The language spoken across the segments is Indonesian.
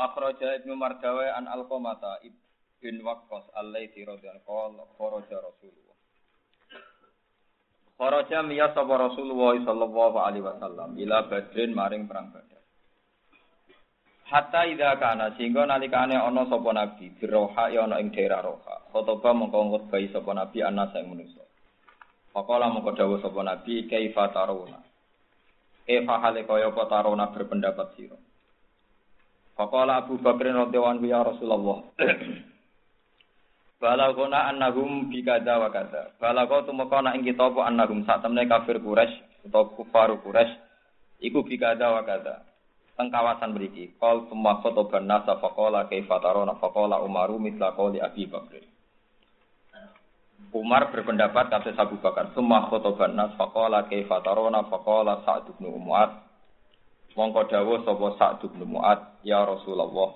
Wa akhraja Ibnu Mardawi an Alqamata ibn Waqqas allaiti radhiyallahu qala kharaja Rasulullah. Kharaja miya sapa Rasulullah sallallahu alaihi wasallam ila Badrin maring perang Badar. Hatta idza kana sehingga nalikane ana sapa nabi biroha ya ana ing daerah Roha. Khotoba mongko ngutbahi sapa nabi ana sing manusa. Faqala mongko dawuh sapa nabi kaifa tarawna. Eva hale kaya apa tarona berpendapat sira. Faqala Abu Bakar radhiyallahu ya Rasulullah. Balagona annahum bi kadza wa kadza. Balago tumeka ana ing kita apa annahum sak temne kafir Quraisy utawa kufar Quraisy iku bi kadza wa kadza. Teng kawasan mriki. Qal summa khotoban nasa faqala kaifa tarona faqala Umaru mithla qali Abi Bakar. Umar berpendapat kata Abu Bakar, "Summa khotoban nas faqala kaifa tarona faqala Sa'd bin Mu'ad." Mongko dawuh sapa Sa'd bin Mu'ad, "Ya Rasulullah,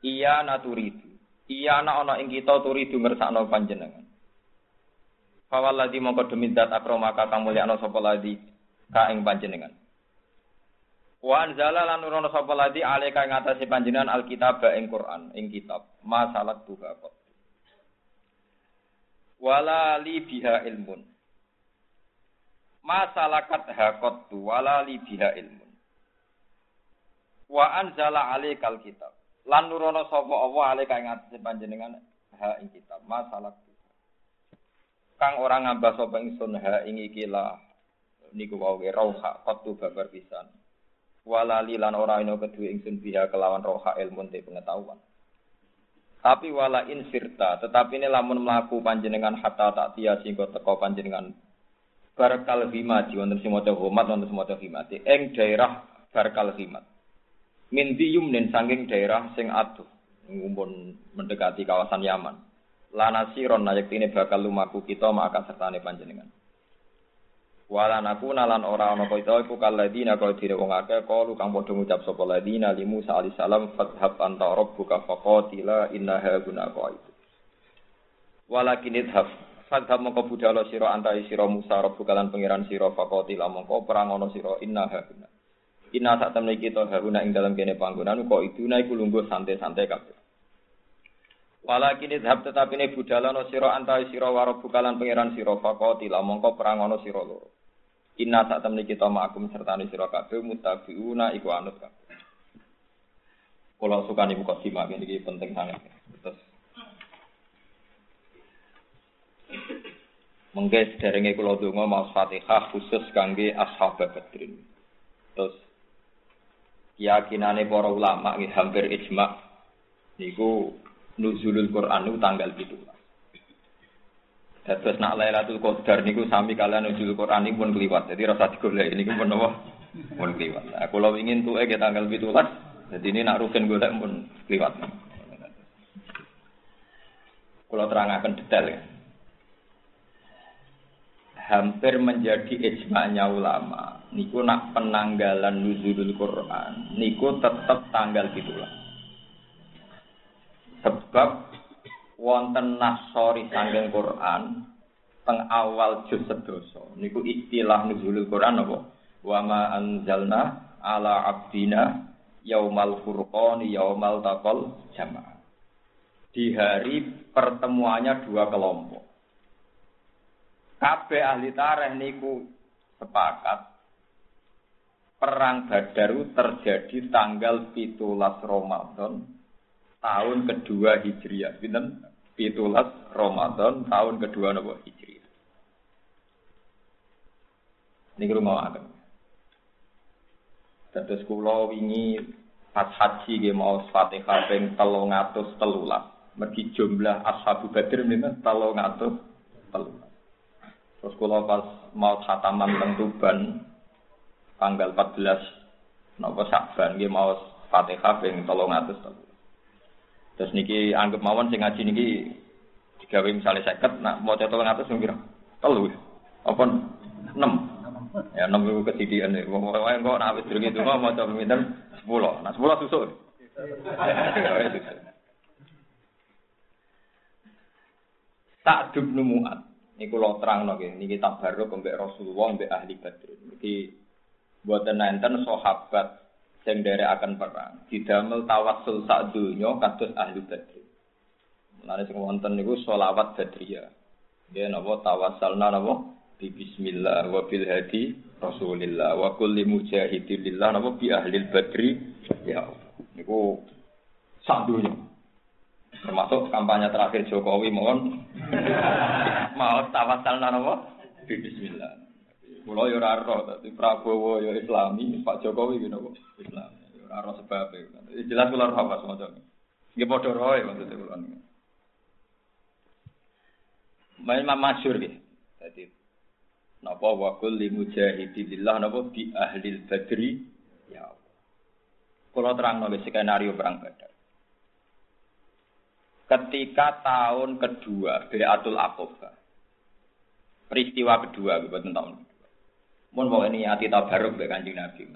iya naturidu. Iya ana ana ing kita turidu ngersakno panjenengan." Fawalladzi mongko demi zat akromaka kang mulyakno sapa ladi ka ing panjenengan. Wa anzala lan nurono sapa ladi alika ing atase panjenengan alkitab ing Quran ing kitab. Masalah tuha kok wala li biha ilmun. Masalakat hakot tu wala li biha ilmun. Wa anzala alaikal kitab. Lan nurono sapa Allah alaika ing atase panjenengan ha ing kitab. Masalah Kang orang ngambah sapa ingsun ha ing iki lah niku wae rauha qattu babar pisan. Wala li lan ora ino kedue ingsun biha kelawan roha ilmun te pengetahuan. Tapi wala in sirta, tetapi ini lamun melaku panjenengan hatta tak tia singgo teko panjenengan barkal himati wonten semoco homat wonten semoco himati eng daerah barkal himat. Min yumnin saking daerah sing aduh ngumpul mendekati kawasan Yaman. Lana siron nayak ini bakal lumaku kita maka sertane panjenengan. Wala naku nalan ora ana kita iku kaladina kaya dire wong akeh kalu kang padha ngucap sapa ladina li Musa alaihi salam fathab anta rabbuka faqatila innaha guna qaidu. Walakin idhab fathab mongko budhala sira anta sira Musa rabbuka lan pangeran sira faqatila mongko perang ana sira innaha guna. Inna sak temne kita haruna ing dalam kene panggonan kok iduna iku lungguh santai-santai kabeh. Walakin idhab tetapi ne budhala ana sira anta sira warabbuka lan pangeran sira faqatila mongko perang ana sira loro. Inna saat temen kita ma'akum sertani sira kabeh mutabiuna iku anut kabeh. Kalau suka nih buka simak ini penting sangat. Terus Mengke sederenge kula donga maos Fatihah khusus kangge ashab Badrin. Terus keyakinane para ulama nggih hampir ijma niku nuzulul Quran itu tanggal 17. Terus nak Lailatul Qadar niku sami kalian nuzul Quran niku pun kliwat. Jadi rasa digolek niku pun apa? Pun kliwat. Nah, kalau ingin tuh ke tanggal 17, jadi ini nak rugen golek pun kliwat. Kalau terangkan detail ya. Hampir menjadi ijma'nya ulama. Niku nak penanggalan nuzulul Quran. Niku tetap tanggal 17. Sebab wonten nasori sanggeng Quran teng awal juz sedoso niku istilah nuzulul Quran apa wa ma anzalna ala abdina yaumal furqan yaumal taqal jamaah di hari pertemuannya dua kelompok kabeh ahli tareh niku sepakat perang Badaru terjadi tanggal 17 Ramadan tahun kedua Hijriah. Pinten? pitulas Ramadan tahun kedua nopo Hijri. Ini rumah akan. Terus kulo wingi pas haji ge mau Fatihah ping 313. Mergi jumlah ashabu Badr niku 313. Terus kulo pas mau khataman teng Tuban tanggal 14 napa Sa'ban ge mau Fatihah ping 313. Terus niki anggap mawon sing ngaji niki digawe misalnya seket, nak mau tolong atas ngira telu, apa enam, ya enam itu kesidian nih. Pokoknya kok nak habis itu mau mau coba minta sepuluh, nah sepuluh susu. Tak dubnu muat. Ini kalau terang nggih, ini kita baru kembali Rasulullah mbek ahli Badr. Jadi buatan nenten sahabat sing derek akan perang. Didamel tawassul sak donya kados ahli badri. Mulane sing wonten niku selawat badriyah. Ya napa tawassalna napa bi bismillah wa bil hadi rasulillah wa kulli mujahidin lillah napa bi ahli badri ya niku sak donya. Termasuk kampanye terakhir Jokowi mohon mau tawassalna napa bi bismillah. Kulo yo ora ro, dadi Prabowo yo Islami, Pak Jokowi gitu kok Islam. Yo ora ro sebab e. Jelas kula ro apa semacam. Nggih padha roe maksud kula niku. Main masyhur nggih. Dadi napa wa kulli mujahidillah napa bi ahli badri ya. Kula terangno skenario perang Badar. Ketika tahun kedua Beatul Aqabah. Peristiwa kedua, bukan tahun Mun mau ini hati tabaruk be kanjeng Nabi.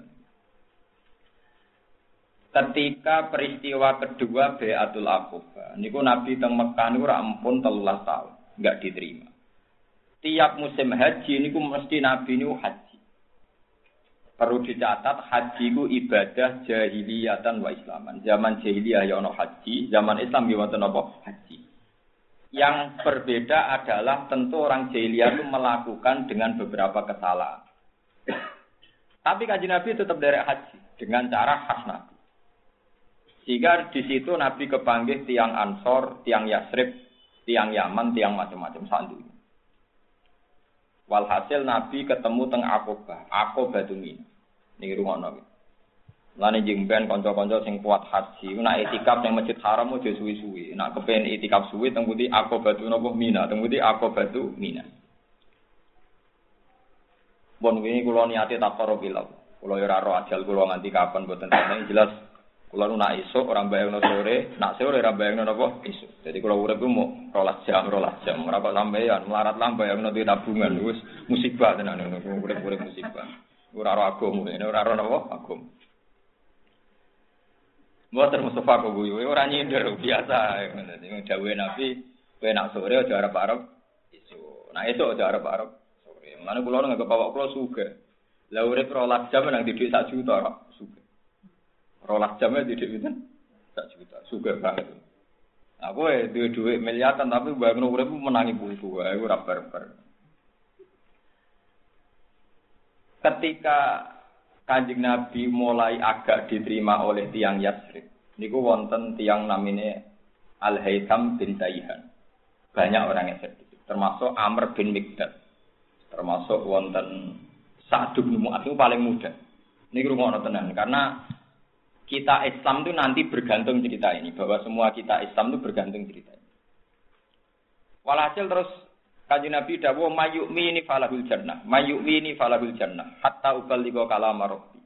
Ketika peristiwa kedua Beatul Aqabah, niku Nabi teng Mekah niku ora ampun 13 tahun, enggak diterima. Tiap musim haji niku mesti Nabi niku haji. Perlu dicatat haji ku ibadah jahiliyatan wa islaman. Zaman jahiliyah ya ono haji, zaman Islam ya wonten apa? Haji. Yang berbeda adalah tentu orang jahiliyah itu melakukan dengan beberapa kesalahan. Tapi kaji Nabi tetap dari haji dengan cara khas Nabi. Sehingga di situ Nabi kepanggil tiang Ansor, tiang Yasrib, tiang Yaman, tiang macam-macam sandu. Walhasil Nabi ketemu teng Aqobah, Aqobah ini. Ini rumah Nabi. Lani jengben konco-konco sing kuat haji, nak etikap yang masjid haram mau suwi-suwi. Nak kepen etikap suwi teng putih Aqobah nopo Mina, teng putih Aqobah Mina. Bon ini kulo niate tak karo bilang. Kulo ya ora ro ajal nganti kapan boten sampe jelas kulo nu nak esuk ora bayangno sore, nak sore ora bayangno napa esuk. Jadi kulo urip mau rolas jam, rolas jam. Ora kok sampeyan melarat lah bayangno di tabungan wis musibah tenan ngono. Urip-urip musibah. Ora ro agama, ora ro napa agama. Mboten Mustafa kok guyu, nyindir biasa. Dadi dawuhe Nabi, kowe nak sore aja arep-arep esuk. Nah esuk aja arep-arep Mana kulo nggak bawa kulo suge. Lah urip rolas jam nang didik sak juta kok suge. Rolas jam didik itu sak juta. Suge banget. Aku eh duwe duit miliaran tapi bangun urip menangi buku wae ora barbar. Ketika Kanjeng Nabi mulai agak diterima oleh tiang Yasrib. Niku wonten tiang namine Al Haytham bin Taihan. Banyak orang yang sedih, termasuk Amr bin Mikdad termasuk wonten Sa'd bin Mu'adz itu paling muda. Ini rumah tenan karena kita Islam itu nanti bergantung cerita ini bahwa semua kita Islam itu bergantung cerita ini. Walhasil terus kaji Nabi dawo mayukmi ini falahul jannah, mayukmi ini falahul jannah, hatta ubaliko kalama rabbi.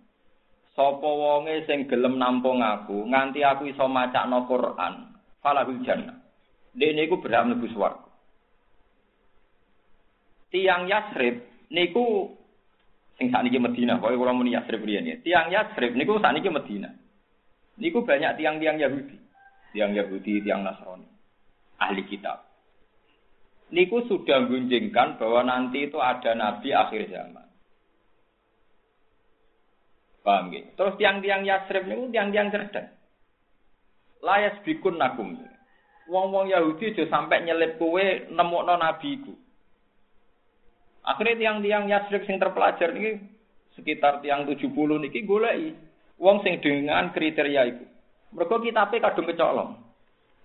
Sopo wonge sing gelem nampung aku, nganti aku iso macakno Quran, falahul jannah. Dene iku berhak mlebu swarga tiang Yasrib niku sing sakniki Medina, pokoke kula muni Yasrib riyen ya. Tiang Yasrib niku sakniki Medina. Niku banyak tiang-tiang Yahudi, tiang Yahudi, tiang Nasrani, ahli kitab. Niku sudah gunjingkan bahwa nanti itu ada nabi akhir zaman. Paham gitu? Terus tiang-tiang Yasrib niku tiang-tiang cerdas. Layas bikun nakum. Wong-wong Yahudi aja sampai nyelip kue nemukno nabi iku. Akhirnya tiang-tiang Yasrib sing terpelajar ini sekitar tiang 70 niki goleki wong sing dengan kriteria itu. Mereka kitabnya kadung kecolong.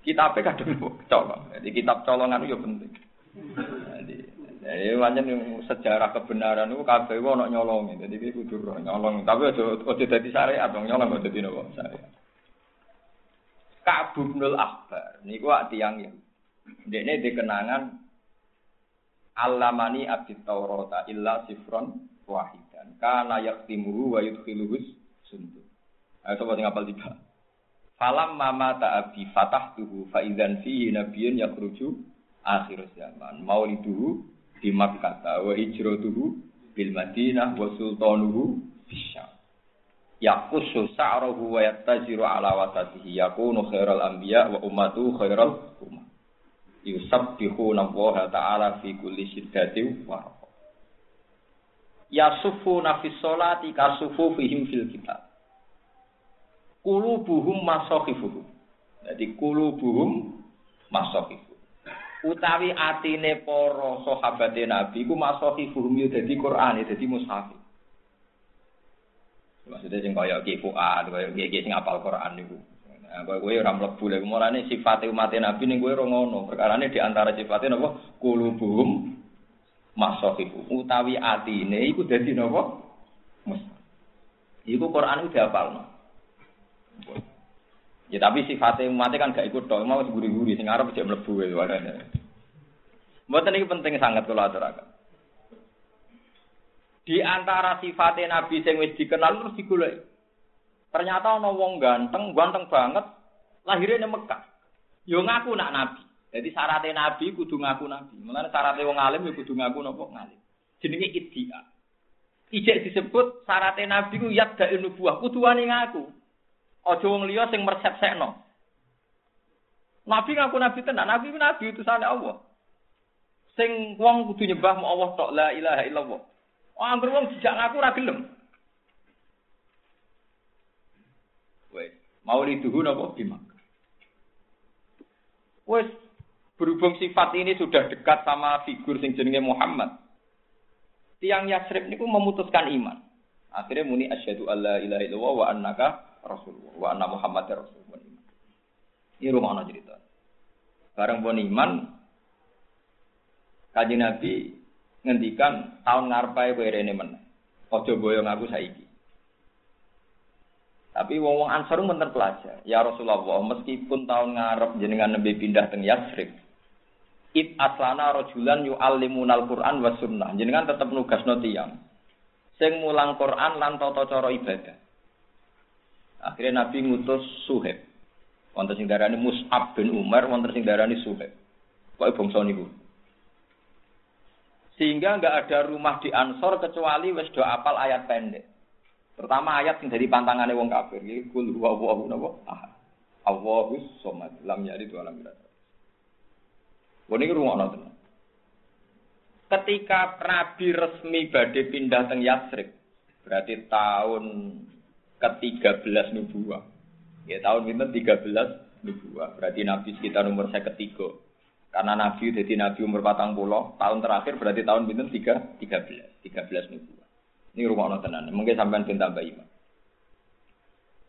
Kitabnya kadung kecolong. Jadi kitab colongan itu penting. Jadi, jadi wajan sejarah kebenaran itu kabeh ono nyolong. Jadi iki kudu nyolong. Tapi aja aja dadi syariat dong nyolong aja dadi nopo syariat. Bin Al-Ahbar niku tiang ya. Dekne dikenangan Alamani abdi Taurata illa sifron wahidan. Kana yaktimuhu wa yudkhiluhus sundu. Ayo coba sing apal tiba. Falam mama ta'abi fatahtuhu fa idzan fihi nabiyyun yakhruju akhir zaman. Mauliduhu di Makkah wa hijratuhu bil Madinah wa sultanuhu bisyam. Yaqusu sa'rahu wa yattajiru ala wasatihi yakunu khairal anbiya wa ummatu khairal ummah. Yusabbihuna Allah ta'ala fi kulli syiddatin wa Yasufu nafis sholati kasufu fihim fil kitab kulubuhum masohifuhum. Jadi kulubuhum masohifuhum. Utawi atine para sahabate Nabi ku masohifuhum yo dadi Quran, dadi mushaf. Maksudnya sing kaya Ki Fuad, kaya sing apal Quran niku. Nah, kowe ora mlebu lek mulane sifate umat Nabi ning kowe ora ngono. Perkarane di antara sifate napa? Kulubuhum masohifu. Utawi atine iku dadi napa? Mushaf. Iku Quran udah apalno. Ya tapi sifatnya umatnya kan gak ikut dong, mau guri-guri, sing arep cek mlebu wae warane. Mboten iki penting sangat kalau aturaken. Di antara sifatnya Nabi sing wis dikenal terus digoleki. Ternyata ana wong ganteng, ganteng banget, lahirnya di Mekah. Yo ngaku nak Nabi. Jadi syaratnya Nabi kudu ngaku Nabi. Mulane syaratnya wong alim yo kudu ngaku napa ngalim. Jenenge iddia. Ijek disebut syaratnya Nabi ku yad da'i nubuah, kudu wani ngaku. Aja wong liya sing mersepsekno. Nabi ngaku nabi tenan, nabi ku nabi utusane Allah. Sing wong kudu nyembah mu Allah tok la ilaha illallah. Oh, anggur wong dijak ngaku ora gelem. Wes, mauliduhu napa bimak. Wes, berhubung sifat ini sudah dekat sama figur sing jenenge Muhammad. Tiang Yasrib niku memutuskan iman. Akhirnya muni asyhadu alla ilaha illallah wa annaka Rasulullah wa anna Muhammad Rasulullah. Ini rumah cerita. Bareng pun iman Kaji Nabi ngendikan tahun ngarepe kowe rene men. Aja boyong aku saiki. Tapi wong wong Ansor menten pelajar. Ya Rasulullah, meskipun tahun ngarep jenengan nembe pindah teng Yasrib, It aslana rojulan yu'allimunal Qur'an wa sunnah. Jenengan tetep nugasno tiyang. Sing mulang Quran lan tata cara ibadah. Akhirnya Nabi ngutus Suheb. Wonten sing darani Mus'ab bin Umar, wonten sing darani Suheb. Kok bangsa niku. Sehingga nggak ada rumah di Ansor kecuali wis do apal ayat pendek. Terutama ayat yang dari pantangannya wong kafir. Iki kul huwa Allahu napa? Ahad. Allahus somad. Lam yalid wa lam yulad. Wong iki rungokno. Ketika Nabi resmi badhe pindah teng Yatsrib, berarti tahun ke-13 nubuah. Ya tahun itu 13 nubuah. Berarti Nabi sekitar umur saya ketiga. Karena Nabi jadi Nabi umur patang pulau, tahun terakhir berarti tahun itu 3, 13, 13 nubuah. Ini rumah Allah tenan. Mungkin sampai pinta tambah iman.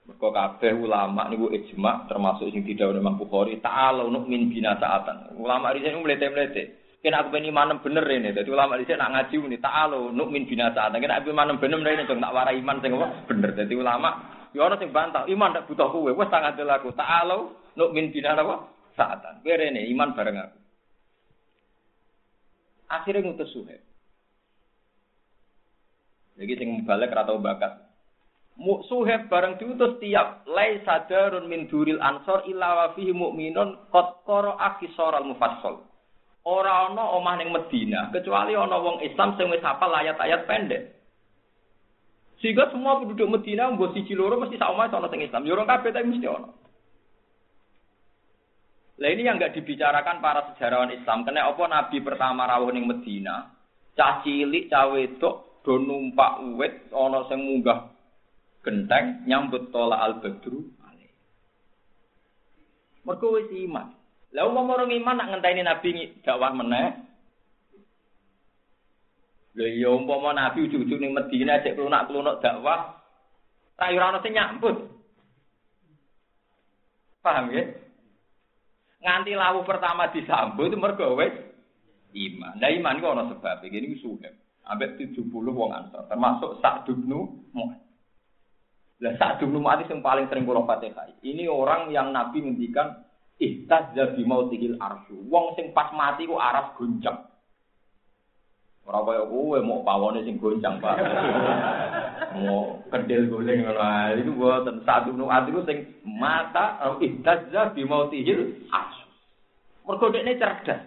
Mereka kabeh ulama niku ijma termasuk sing tidak Imam Bukhari ta'ala min bina ta'atan. Ulama di sini mlete-mlete. Kena aku pengen manem bener ini. Jadi ulama sini nak ngaji ini ta'alu nukmin binasa. Kena aku manem bener ini dong nak warai iman sing bener. Jadi ulama ya orang sing bantah iman tak butuh kue. Wes sangat aku ta'alu nukmin binasa apa saatan. Kowe ini iman bareng aku. Akhirnya ngutus Suhaib. Jadi sing balik atau bakat. Suheb bareng diutus tiap lai sadarun min duril ansor illa wa fihi mu'minun qad qara'a kisaral mufassal. Ora ana omah ning Medina kecuali ana wong Islam sing wis hafal ayat-ayat pendek. Sehingga semua penduduk Medina mbok siji loro mesti sak omah ana sing Islam. Yo ora kabeh tapi mesti ana. Lah ini yang enggak dibicarakan para sejarawan Islam. Kena apa Nabi pertama rawuh ning Medina, cah cilik, cah wedok do numpak uwit ana sing munggah genteng nyambut tola al-badru Mergo wis iman. Lah wong orang iman nak ngenteni nabi dakwah meneh. Lha iya umpama nabi ujug-ujug ning Madinah cek klunak-klunuk dakwah, ra ora sing nyambut. Paham ya? Nganti lawu pertama disambut mergo wis iman. Lah iman kok ana sebab iki niku. Ambek 70 wong ansor, termasuk Sa'd bin Mu'adz. Lah Sa'd bin Mu'adz yang paling sering kula Fatihah. Ini orang yang Nabi ngendikan Ihtazza bi mautihil arsyu. Wong sing pas mati ku araf goncang. Ora kaya kowe mau pawone sing goncang, Pak. mau kedel guling ngono ae. Iku mboten satu nuat iku sing mata au ihtazza bi mautihil as. Mergo dekne cerdas.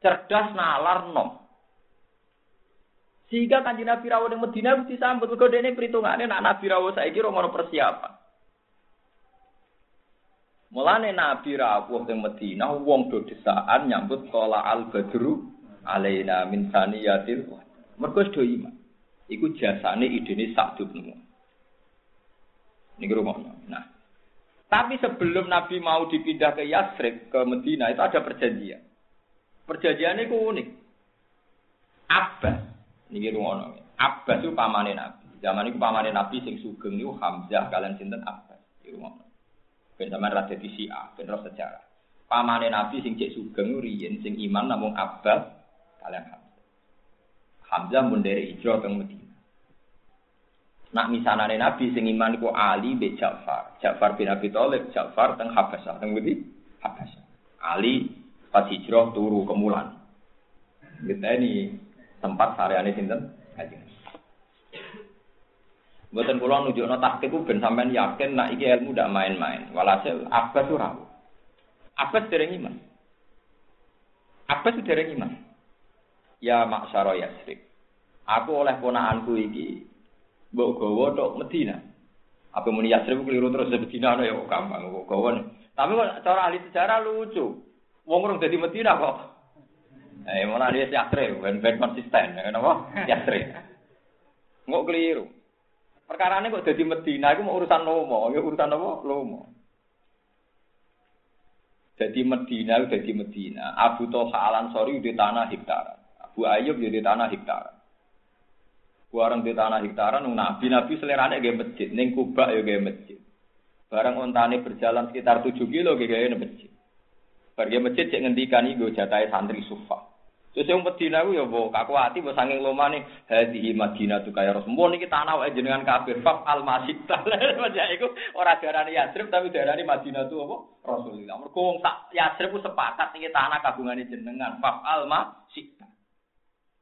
Cerdas nalar nom. Sehingga kanjeng Nabi rawuh ning Madinah mesti sambut. Mergo dekne perhitungane nak Nabi rawuh saiki ora ono persiapan. Mulane Nabi rawuh ning Madinah wong do desaan nyambut kala al badru alaina min saniyatil mergo do iman. Iku jasane idene sak dubnu niki rumono nah tapi sebelum Nabi mau dipindah ke Yasrib ke Medina itu ada perjanjian. Perjanjiannya itu unik. Abbas niki rumono Abbas itu pamane Nabi zaman itu pamane Nabi sing sugeng niku Hamzah kalian sinten Abbas niki rumono ben sampean ra dadi Syiah ben sejarah pamane Nabi sing cek sugeng riyen sing iman namung Abbas kalian Hamzah. Hamzah mun dari hijrah ke Medina. Nak misalnya Nabi sing iman iku Ali be Ja'far. Ja'far bin Abi Thalib, Ja'far teng Habasyah, teng Budi Habasyah. Ali pas hijrah turu ke Mulan. Kita ini tempat sareane sinten? Kanjeng. Mboten kula nunjukno tahqiq ku ben sampean yakin nak iki ilmu ndak main-main. Walhasil Abbas ora. Abbas dereng iman. Abbas dereng iman. Ya maksaro Yasrib. Aku oleh ponakanku iki mbok gawa tok Medina. Apa muni Yasrib keliru terus Medina ya gampang kok gawa. Tapi cara ahli sejarah lucu. Wong urung dadi Medina kok. Eh malah dia Yasrib ben-ben konsisten ya napa? Yasrib. Nggak keliru. Perkara ini kok jadi Medina itu mau urusan lomo, ya urusan apa? Lomo. Jadi Medina, jadi Medina. Abu Toha Al Ansori di tanah hektaran. Bu Ayub jadi tanah hektaran. Barang di tanah hektaran, nabi nabi selerane gaya masjid, neng kubak ya gaya masjid. Barang ontane berjalan sekitar 7 kilo gaya masjid. Pergi masjid cek ngendikan iku jatahe santri sufa. Terus yang Medina ya mbok kakuati mbok saking lomane hadhihi Madinah tu Rasul. Mbok niki tanah wae jenengan kafir faq al masjid. Maksudnya iku ora darani Yatsrib tapi darani Madinah tu apa? Rasulullah. Mergo wong sak Yatsrib ku sepakat niki tanah kagungane jenengan faq al masjid.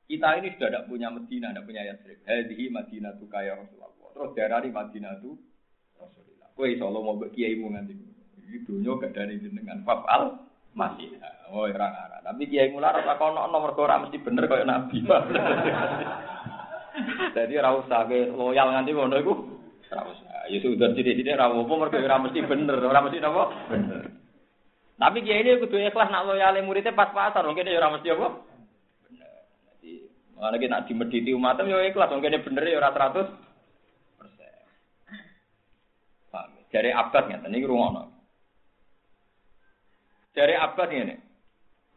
Kita ini sudah tidak punya Medina, tidak punya Yatsrib. Hadhihi Madinah tu kaya Rasulullah. Terus darani Madinah tu Rasulullah. Kowe iso mau kiai mu nganti. Iki donya gak dari jenengan faq al masih oh ora ora tapi kiai mular ora kono nomor ora mesti bener kaya nabi. Jadi ora usah loyal nganti ngono iku. Ora usah. Ya sudah sithik-sithik ora apa mergo ora mesti bener. Ora mesti napa? Bener. Tapi kiai ini kudu ikhlas nak loyale muridnya pas-pasan. Mungkin ya ora mesti apa? Bener. Jadi mana kita nak dimediti umatem ya ikhlas. Mungkin bener ya ora 100 persen. Paham jare abad ngeten iki rungono dari Abbas ini.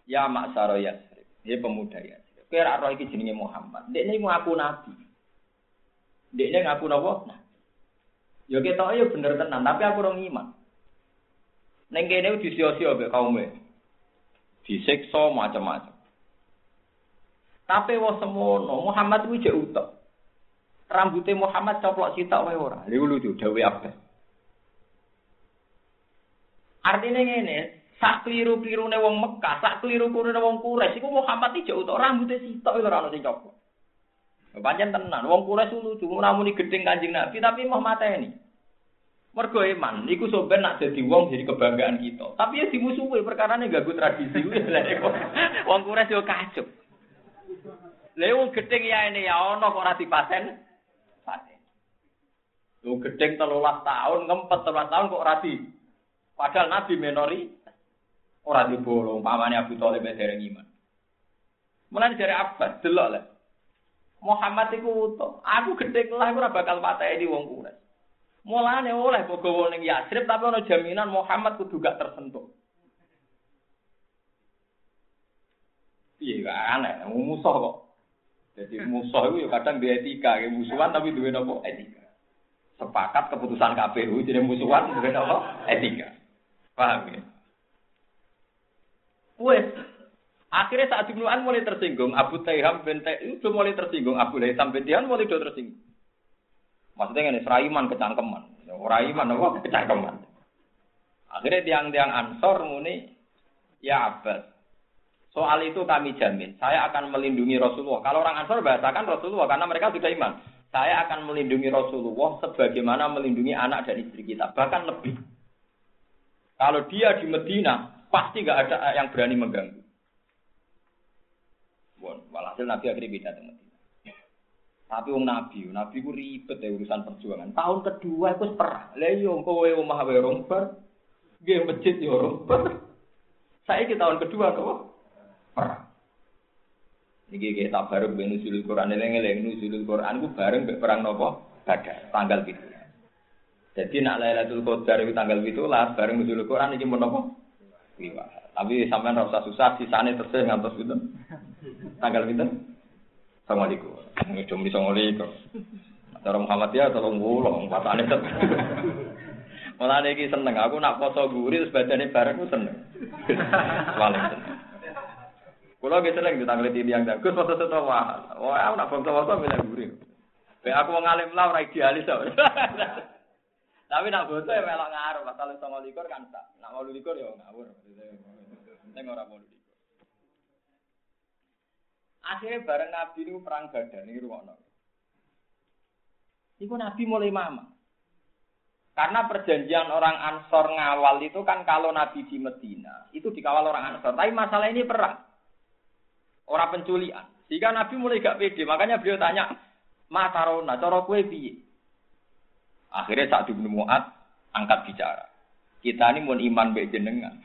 Ya maksaro Yasrib. Dia pemuda Yasrib. Kira roh iki jenenge Muhammad. Dia ini ngaku nabi. Dia ini ngaku nabi. Ya kita ya bener tenan, tapi aku orang iman. Neng kene disio-sio be kaume. Disiksa macam-macam. Tapi wa semono Muhammad kuwi jek utek. Rambutnya Muhammad coplok sitok wae ora. Lha lucu dawe Abbas. Artinya ngene, sak kliru-klirune wong Mekah, sak kliru-klirune wong Quraisy iku Muhammad iki jauh tok rambute sitok ora ono sing coplok. Pancen tenan, wong Quraisy lucu, namuni gedeng Kanjeng Nabi tapi mau mateni. Mergo iman, iku soben nak jadi wong jadi kebanggaan kita. Tapi ya dimusuhi perkara ini ganggu tradisi. wong Quraisy yo kacuk. Lha wong gedeng ya ini ya ono kok ora dipaten. Paten. Wong gedeng 13 tahun, ngempet 13 tahun kok ora. Padahal Nabi menori Ora dibolong, pamane Abu Thalib dereng iman. Mulane dari Abbas delok lah. Muhammad iku utuh. Aku gedhe lah ora bakal pateni wong Quraisy. Mulane oleh bogowo ning Yatsrib tapi ana jaminan Muhammad kudu gak tersentuh. Iya gak aneh, musuh kok. Jadi musuh itu ya kadang dia etika, ya musuhan tapi duwe nopo etika. Sepakat keputusan KPU jadi musuhan duwe nopo etika. Paham ya? Wes. Akhirnya saat Ibnu An mulai tersinggung, Abu Taiham bin itu mulai tersinggung, Abu Laisam bin Tihan mulai tersinggung. Maksudnya ini seraiman kecangkeman. Seraiman apa kecangkeman. Akhirnya tiang-tiang Ansor muni, ya Abbas, Soal itu kami jamin, saya akan melindungi Rasulullah. Kalau orang Ansor bahasakan Rasulullah karena mereka sudah iman. Saya akan melindungi Rasulullah sebagaimana melindungi anak dan istri kita, bahkan lebih. Kalau dia di Medina, pasti nggak ada yang berani mengganggu. Bon, walhasil Nabi akhirnya beda Medina. Tapi wong Nabi, Nabi ku ribet ya urusan perjuangan. Tahun kedua itu perang. Lah yo iya, kowe omah wae romper, nggih masjid yo romper. Ke tahun kedua kok perang. Niki kita bareng ben nuzulul Quran eling-eling nuzulul Quran ku bareng mbek perang nopo? Badar, tanggal 7. Jadi nak Lailatul Qadar itu tanggal 17 bareng nuzulul Quran iki mun napa? Tapi sampean ora usah susah sisane terus ngantos pinten? Tanggal pinten? Assalamualaikum. Ngedom di Assalamualaikum. Cara Muhammad ya tolong wulong, patane tetep. Malah iki seneng, aku nak poso guri terus badane bareng seneng. Paling seneng. Kulo ge sering ditanglet yang dak. Gus foto foto wah. Wah, aku nak foto-foto milih guri. Be aku wong alim lah ora idealis kok. Tapi nak foto ya melok ngaruh, pasal 29 kan tak. Nak 28 ya ngawur. Penting ora 28. Akhirnya bareng Nabi itu perang Badar ini ruwono. Iku Nabi mulai mama. Karena perjanjian orang Ansor ngawal itu kan kalau Nabi di Medina itu dikawal orang Ansor. Tapi masalah ini perang. Orang penculian. Jika Nabi mulai gak pede, makanya beliau tanya, Matarona, cara kue piye? Akhirnya saat bin Mu'ad angkat bicara. Kita ini mau iman baik jenengan.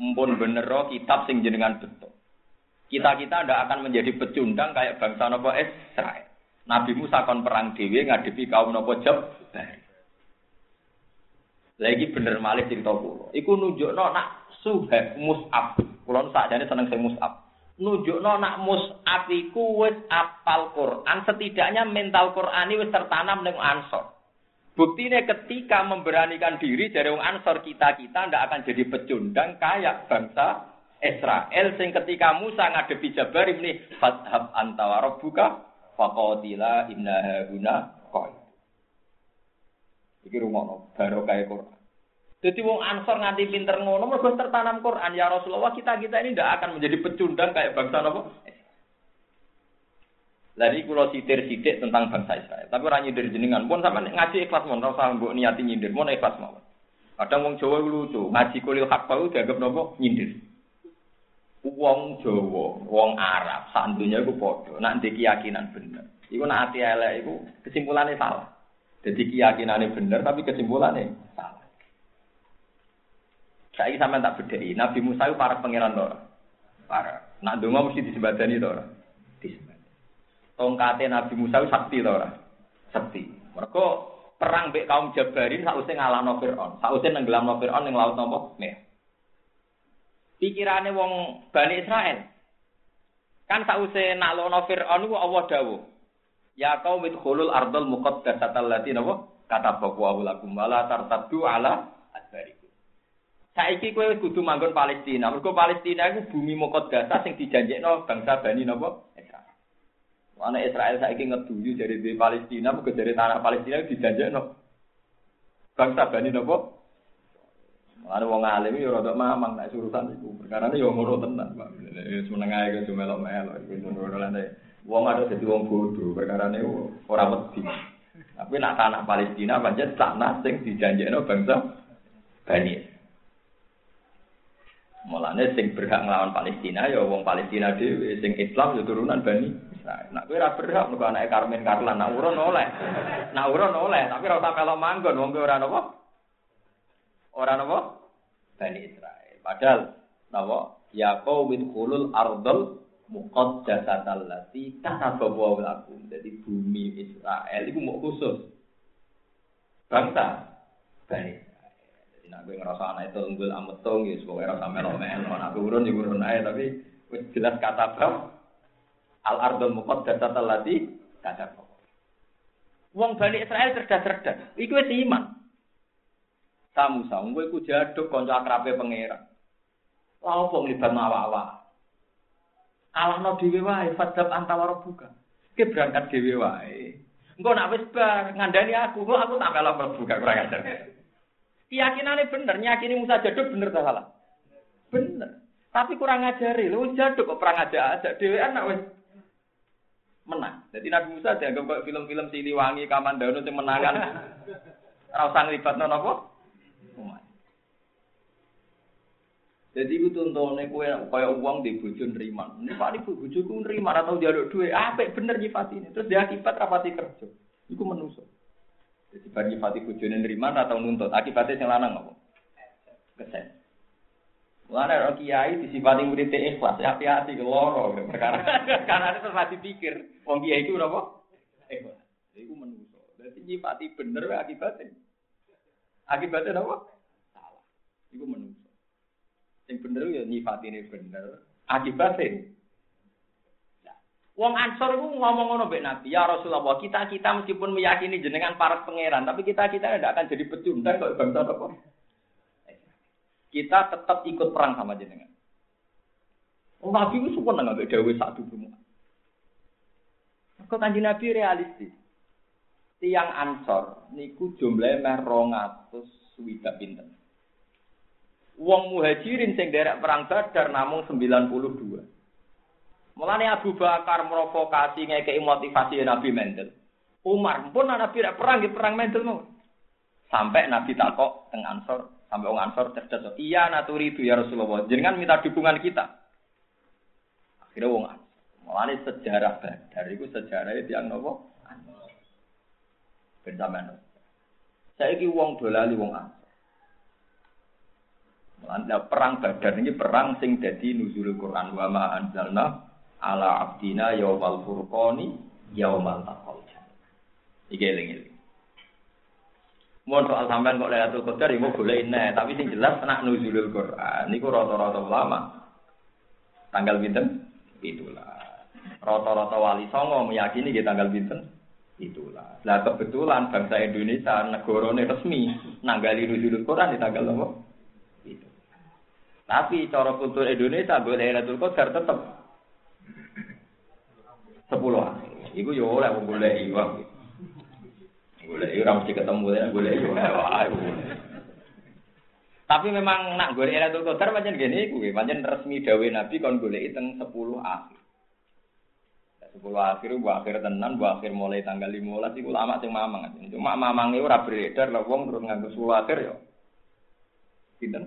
Mpun bener kitab sing jenengan betul. Kita-kita ndak akan menjadi pecundang kayak bangsa nopo Israel. Nabi Musa kon perang dewi ngadepi kaum nopo Jabbar. Lagi bener malih cerita kula. Iku nunjukno nak suhab mus'ab. Kula sakjane seneng sing mus'ab. Nunjukno nak mus'ab iku wis apal Quran, setidaknya mental Qurani wis tertanam ning Ansor. Buktinya ketika memberanikan diri dari wong Ansor kita-kita ndak akan jadi pecundang kayak bangsa Israel sing ketika Musa ngadepi Jabar ini fathab anta wa rabbuka faqatila inna hauna qaid. Iki rumono barokah Quran. Jadi wong Ansor nganti pinter ngono mergo tertanam Quran ya Rasulullah kita-kita ini tidak akan menjadi pecundang kayak bangsa apa? Jadi kalau sitir-sidik tentang bangsa Israel. Tapi orang nyindir jenengan pun sama ngaji ikhlas mon, ora mbok niati nyindir, mon ikhlas mawon. Kadang wong Jawa lucu, ngaji kulil hak pau dianggap nopo nyindir. Wong Jawa, wong Arab, santunya iku padha, nak keyakinan bener. Iku nak ati elek iku kesimpulannya salah. Jadi keyakinannya bener tapi kesimpulannya salah. Saya sampai tak bedai. Nabi Musa itu para pangeran loh. Para. Nak donga mesti disebadani to ora? Tongkate Nabi Musa sakti to ora? Sakti. Mereka perang mbek kaum Jabarin sausé ngalahno Firaun. Sausé nenggelamno Firaun ning laut napa? Merah. Pikirane wong Bani Israel. Kan sausé naklono Firaun iku Allah dawuh. Ya kau khulul ardal muqaddasatal lati napa? Kata bahwa lakum wala tartaddu ala adbari. Saiki kowe kudu manggon Palestina. Mergo Palestina iku bumi muqaddasah sing dijanjekno bangsa Bani napa? Israel. Ana Israel saiki ngeduyu dari di Palestina, mergo dari tanah Palestina dijanjekno bangsa Bani napa? Ada wong alim yo rada mamang nek urusan iku. Perkara yo ngono tenan, Pak. Wis meneng ae kudu melok-melok iku ngono lane. Wong ada dadi wong bodoh, perkara ne ora wedi. Tapi nak tanah Palestina pancen tanah sing dijanjekno bangsa Bani Mulane sing berhak nglawan Palestina ya wong Palestina dhewe, sing Islam ya turunan Bani Israil. Nak kowe ora berhak mergo anake Karmen Karlan, nak urun oleh. Nak urun oleh, tapi ora usah melok manggon wong kowe ora napa? Ora napa? Bani Israil. Padahal napa? Ya qaumil khulul ardal muqaddasatal lati katabawa lakum. Jadi bumi Israel itu mau khusus. Bangsa Bani Nah, gue ngerasa anak itu ametung, ya semoga rasa melo-melo. Anak urun, ya urun aja, tapi jelas kata bro. Al-ardul muqaddas lati kata. Wong Bani Israel cerdas-cerdas. Iku wis iman. Samu samu gue ku jaduk kanca akrabe pangeran. Lah opo nglibat awak-awak. Alahno dhewe wae fadab antawara buka. Ki berangkat dhewe wae. Engko nak wis bar ngandani aku, kok aku tak melok buka kurang ajar. Keyakinannya bener, nyakini Musa jaduk bener tak salah? Bener. Tapi kurang ngajari, lu jaduk kok perang aja aja dewe anak wes menang. Jadi Nabi Musa dianggap kayak film-film Siliwangi, Kamandano yang menangan. Rasa ngelibatno napa? Umat. Jadi itu contohnya kue kaya uang di bojo nerima. Ini pak ibu bojoku nerima atau jaluk duit. Apa bener nyifat ini? Terus dia akibat rapati kerja. Iku menusuk. Jadi bar nyifati bojone nerima atau nuntut. Akibatnya sing lanang apa? Kesen. Mulane ora kiai disifati murid ikhlas, hati-hati ke loro perkara. Karena itu terus dipikir, wong kiai itu napa? Ikhlas. Iku menungso. Dadi nyifati bener akibatnya. Akibatnya napa? Salah. Iku menungso. Sing bener ya nyifati ini bener, akibatnya Wong Ansor itu ngomong ngono mbek Nabi, ya Rasulullah, kita kita meskipun meyakini jenengan para pangeran, tapi kita kita tidak akan jadi pecundang kok bangsa apa? Kita tetap ikut perang sama jenengan. Oh, Nabi itu suka nggak dawe satu semua. Kok kanji Nabi realistis. Tiang ansor niku jumlahnya meh rongatus swidak pinten. Wong muhajirin sing derek perang Badar namung 92. Mulane Abu Bakar merovokasi ngekei motivasi Nabi Mendel. Umar pun Nabi perang perang Mendel mau. Sampai Nabi takok teng Ansor, Sampai orang Ansor cerdas. Iya naturi itu ya Rasulullah. Jangan minta dukungan kita. Akhirnya orang Ansor. Malah sejarah Badar itu sejarah itu yang nopo. Benjamin. Saya ini uang dolali uang Ansor. Malah perang Badar ini perang sing jadi nuzul Quran wa ma anzalna ala abdina yaumal furqani yaumal taqal. Iki eling Mohon soal sampean kok Lailatul Qadar iku golek nek, tapi sing jelas nak nuzulul Quran niku rata-rata ulama. Tanggal pinten? Itulah. Rata-rata wali songo meyakini di tanggal pinten? Itulah. Lah kebetulan bangsa Indonesia negarane resmi nanggali nuzulul Quran di tanggal apa? Itu. Tapi cara kultur Indonesia boleh Lailatul Qadar tetep 10 Iku yo oleh wong golek iwak. Boleh ora mesti ketemu ya, boleh Tapi memang nak golek Lailatul Qadar pancen ngene iku, pancen resmi dawe Nabi kon golek teng 10 akhir. 10 akhir bu akhir tenan, bu akhir mulai tanggal 15 iku lama sing mamang. Cuma mamange ora beredar lah wong terus nganggo 10 akhir ya. Pinten?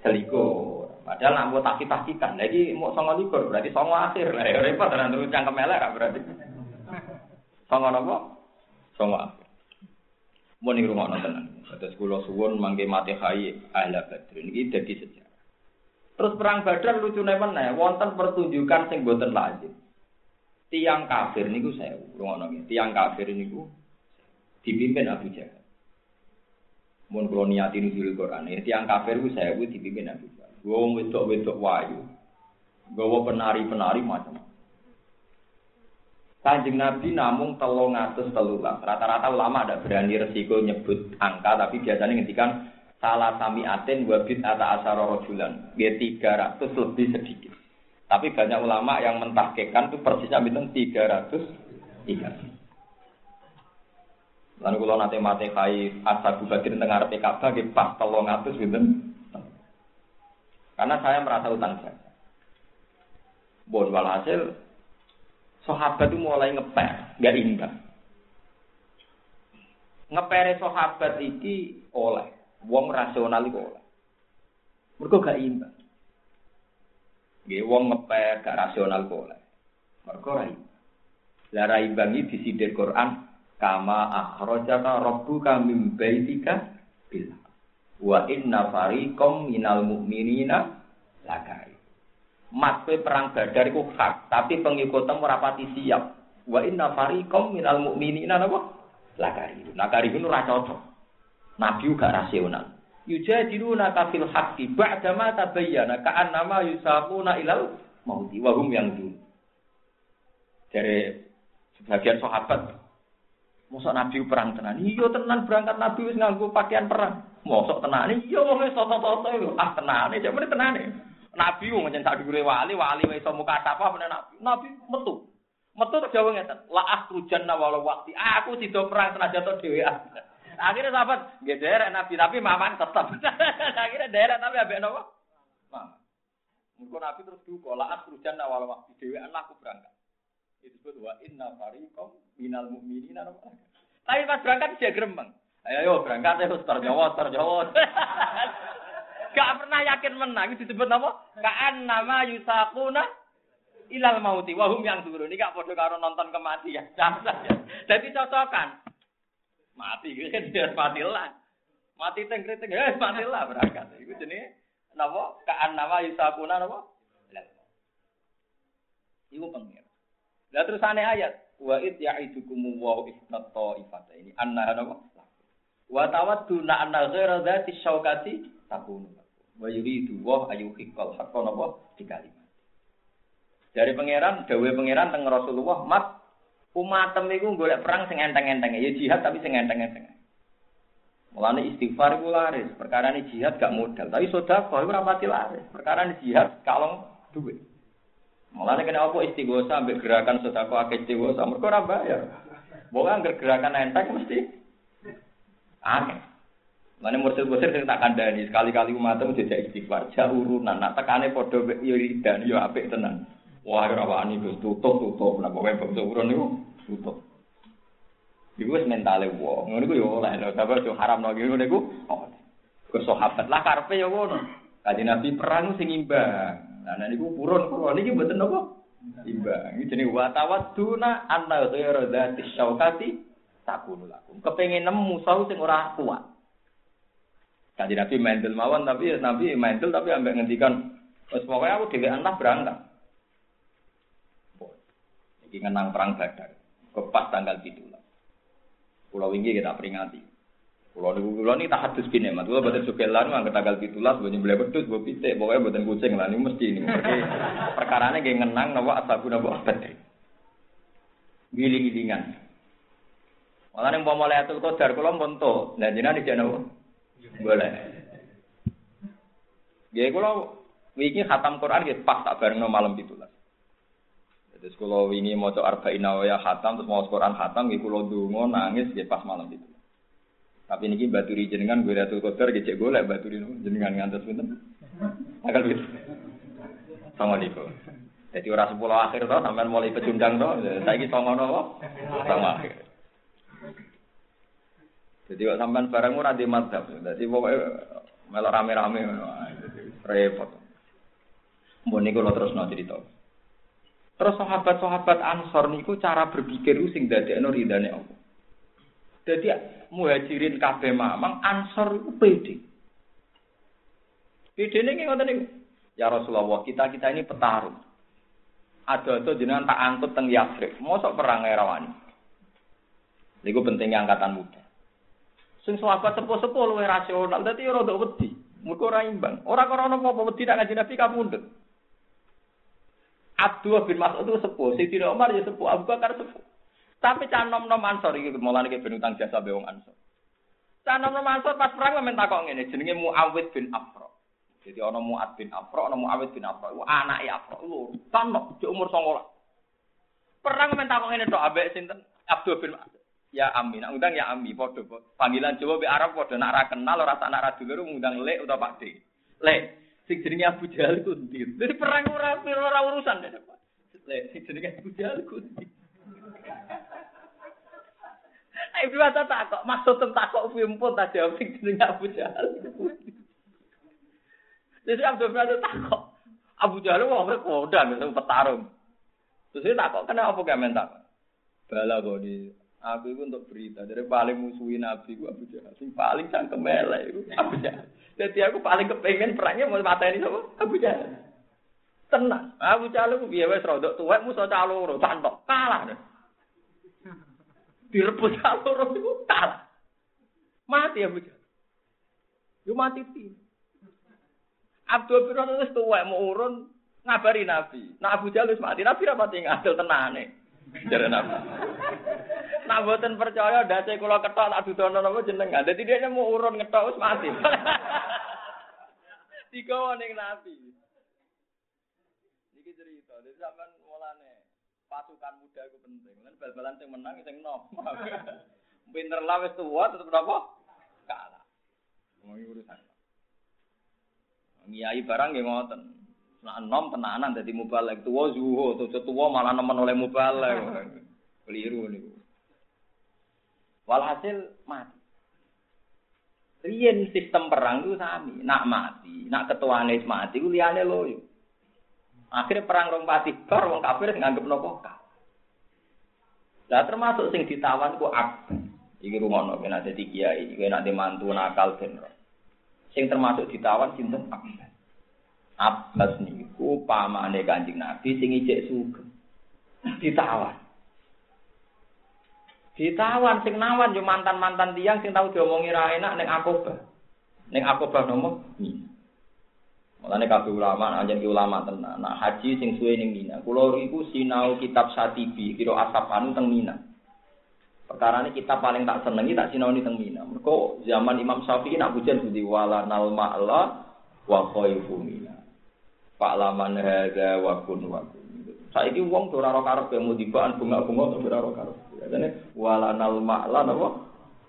Selikur. Padahal nak mau takik-takikan, lagi mau songo likur, berarti songo akhir lah. Repot tenan terus cangkem elek berarti. Songo nopo? Akhir. Mau nih rumah nonton. Kata sekolah suwon mangke mati hai ahla badr ini jadi sejarah. Terus perang Badar lucu mana? Wonten pertunjukan sing boten lazim. Tiang kafir niku saya rumah nonton. Tiang kafir niku dipimpin Abu Jahal. Mun kula niati nuzul Quran, ya tiang kafir ku saya dipimpin Abu Jahal. Gue wedok-wedok wayu. Gue penari-penari macam-macam. Kanjeng Nabi namung telung atus telulas. Rata-rata ulama ada berani resiko nyebut angka, tapi biasanya ngendikan salah sami aten wabit atau asaro rojulan. Dia tiga ratus lebih sedikit. Tapi banyak ulama yang mentahkekan itu persisnya bintang tiga ratus tiga. Lalu kalau nanti mati kai asal badrin tengah RPK bagi pas telung atus bintang. Karena saya merasa utang jasa. Bon walhasil sahabat itu mulai ngeper, nggak imbang. Ngepere sahabat iki oleh, wong rasional itu oleh. Mereka gak imbang. Nggih wong ngeper gak rasional kok oleh. Mereka ora imbang. Lah ra imbang iki disidir Quran kama akhrajaka rabbuka min baitika bil wa inna fariqam minal mu'minina lakai Matwe perang Badar iku hak, tapi pengikutmu rapati siap. Wa inna fariqam minal mu'minina napa? Lakari. Lakari itu ora cocok. Nabi juga rasional. Yujadiluna kafil haqqi ba'da ma tabayyana ka'annama yusabuna ilal mauti wa hum yang dulu. Dari sebagian sahabat Mosok Nabi perang tenan. Iya tenan berangkat Nabi wis nganggo pakaian perang. Mosok tenan. Iya wong toto-toto ah tenane, jek tenane. Nabi wong sak dhuwure wali, wali wis iso muka apa meneh nabi. Nabi metu. Metu terus jawab ngeten, la akhrujan wala waqti. Aku sida perang senajan to dhewean. Akhirnya sahabat, nggih derek nabi, tapi maman tetep. Akhirnya derek tapi ambek napa? Maman. Nabi terus duka, laat rujan awal waktu dhewe anakku berangkat. Itu disebut wa inna fariqam minal mu'minina Tapi pas berangkat dia gremeng. Ayo berangkat ya Ustaz Jawa. Gak pernah yakin menang disebut apa? Kaan nama yusakuna ilal mauti wahum yang turun. Ini gak bodoh karo nonton kematian. Jadi cocokan. Mati biar matilah. Mati teng kriting, eh matilah berangkat. Itu jenis napa? Kaan nama yusakuna napa? Iku pengen. Lah terus aneh ayat. Wa id ya'idukum wa ihdat ta'ifata ini. Anna napa? Wa tawadduna anna ghaira dzati syaukati takunu. Wa yuridu wa ayuhiqqal haqqo napa di kalimat. Dari pangeran, dawe pangeran teng Rasulullah, "Mat, umatem iku golek perang sing enteng-enteng. Ya jihad tapi sing enteng-enteng." Mulane istighfar iku laris, perkara ini jihad gak modal, tapi sedekah iku ora pati laris. Perkara ini jihad kalong duit. Mulane kena apa istighosa ambek gerakan sedekah akeh istighosa, mergo ora bayar. Wong gerakan enteng mesti Aneh. Mana mursir-mursir sing tak kandani sekali-kali umatmu jejak istighfar, jauh urunan. Nak tekane padha dan yo apik tenan. Wah ora wani Gus tutup tutup. Nah pokoke bangsa urun niku tutup. Iku wis mentale wong. Ngono iku yo oleh lho, tapi yo haram lagi ngono iku. Oh. Ke sahabat lah karepe yo ngono. Kanjeng Nabi perang sing imbang. Nah niku purun purun niki mboten napa? Imbang. Iki jenenge wa tawadduna anna ghayra dzati syaukati takunu lakum. Kepengen nemu musuh sing ora kuat. Kanjeng Nabi mental mawon tapi Nabi mental tapi ambek ngendikan wis pokoknya aku dhewe anak berangkat. Iki ngenang perang Badar. Kepas tanggal 17. Pulau wingi kita peringati. Pulau niku pulau ini tak hadus gini, mat. Kulo boten sugelan mah tanggal 17 gue nyembelih wedhus, gue pitik, pokoknya boten kucing lah ini mesti ini. Perkarane nggih ngenang napa asabu napa Badar. Giling-gilingan. Malah ning umpama Lailatul Qadar kula pun to. Lah jenengan iki napa? Boleh. Ya kula wingi khatam Quran nggih pas tak barengno malam 17. Terus kula wingi maca arba'in ya khatam terus maca Quran khatam nggih kula ndonga nangis nggih pas malam itu. Tapi niki baturi jenengan gue Lailatul Qadar nggih cek golek baturi jenengan ngantos pinten? Tanggal itu. Assalamualaikum. Jadi orang sepuluh akhir toh sampai mulai pecundang toh. Saiki songo nopo? Sama akhir. Jadi kok sampean barang ora di madzhab. Dadi melok rame-rame repot. Mbon niku terus no cerita. Terus sahabat-sahabat Ansor niku cara berpikir sing dadekno ridane Allah. Jadi muhajirin kabeh mamang Ansor iku pede. Pede ning ngoten niku. Ya Rasulullah, kita-kita ini petarung. Ada-ada jenengan tak angkut teng Yasrib. Mosok perang erawani. Niku pentingnya angkatan muda. Sing sahabat sepuh-sepuh luwih rasional, dadi ndok wedi. Mergo ora imbang. Ora krana apa wedi nak ngaji Nabi kapundhut. Abdullah bin Mas'ud itu sepuh, Sayyidina Umar ya sepuh, Abu Bakar sepuh. Tapi cah nom-nom Ansor iki mulane iki ben utang jasa be wong Ansor. Cah nom-nom Ansor pas perang men takok ngene, jenenge Muawid bin Afra. Jadi ana Muad bin Afra, ana Muawid bin Afra. Iku anake Afra lho, tanok di umur 19. Perang men takok ngene tok ambek sinten? Abdul bin Mas'ud ya ami, nak undang ya ami, podo panggilan Jawa be Arab podo nak kenal ora tak nak ra dulur ngundang lek utawa Pak D. Lek, sing jenenge Abu Jahal ku ndi? Dadi perang ora ora urusan deh. Lek, sing jenenge Abu Jahal ku ndi? Ayo dua tak kok maksud tak kok pun tak jawab sing jenenge Abu Jahal. Jadi Abdul Razak tak kok Abu Jahal wong kodang petarung. Terus dia tak kok kenapa gak mentak? Bala kok di Aku itu untuk berita. Dari paling musuhi Nabi itu Abu Jahal. Sing paling cangkem elek itu Abu Jahal. Jadi aku paling kepengen perangnya mau mata ini sama Abu Jahal. Tenang. Abu Jahal itu biaya wes rodok tuwek musuh caloro cantok kalah. Direbut caloro itu kalah. Mati Abu Jahal. Yo mati ti. Abdul bin Razak tuwek mau urun ngabari Nabi. Nah Abu Jahal wis mati. Nabi ra mati ngadil tenane. Jare Nabi. Nak boten percaya dace kula ketok tak dudono napa jenengan. Dadi dia mau urun ngetok wis mati. Digawa ning nabi. Niki cerita, dadi sampean mulane pasukan muda itu penting. Lan bal-balan sing menang sing nom. Pinter lah wis tuwa tetep napa? Kalah. Mau urusan. Ngiyai barang nggih ngoten. Nah, enom tenanan dadi mubalek tuwa zuho, tuwa malah nemen oleh mubalek. Keliru niku. Walhasil mati. Riyen sistem perang itu sami, nak mati, nak ketuane mati ku liyane loyo. Akhirnya perang rong pati bar wong kafir nganggep nopo Lah termasuk sing ditawan ku Abbas. Iki rumono ben ada di kiai, iki nek mantu nakal ben. Sing termasuk ditawan sinten Abbas. Abbas niku pamane Kanjeng Nabi sing ijek sugeng. Ditawan. Ditawan sing nawan yo mantan-mantan tiang sing tau diomongi ra enak ning Akobah. Ning Akobah nomo? Mulane kabeh ulama anjen ki ulama tenan. Nah, haji sing suwe ning Mina. Kula iku sinau kitab Satibi kira Asapanu teng Mina. Perkara ini kita paling tak senengi tak sinau teng Mina. Mergo zaman Imam Syafi'i nak hujan budi wala nal ma'la wa khaifu Mina. Pak laman hadza wa kun wa kun. Saiki wong ora karep mau dibaan bunga-bunga ora karep. Jane wala nal ma'la napa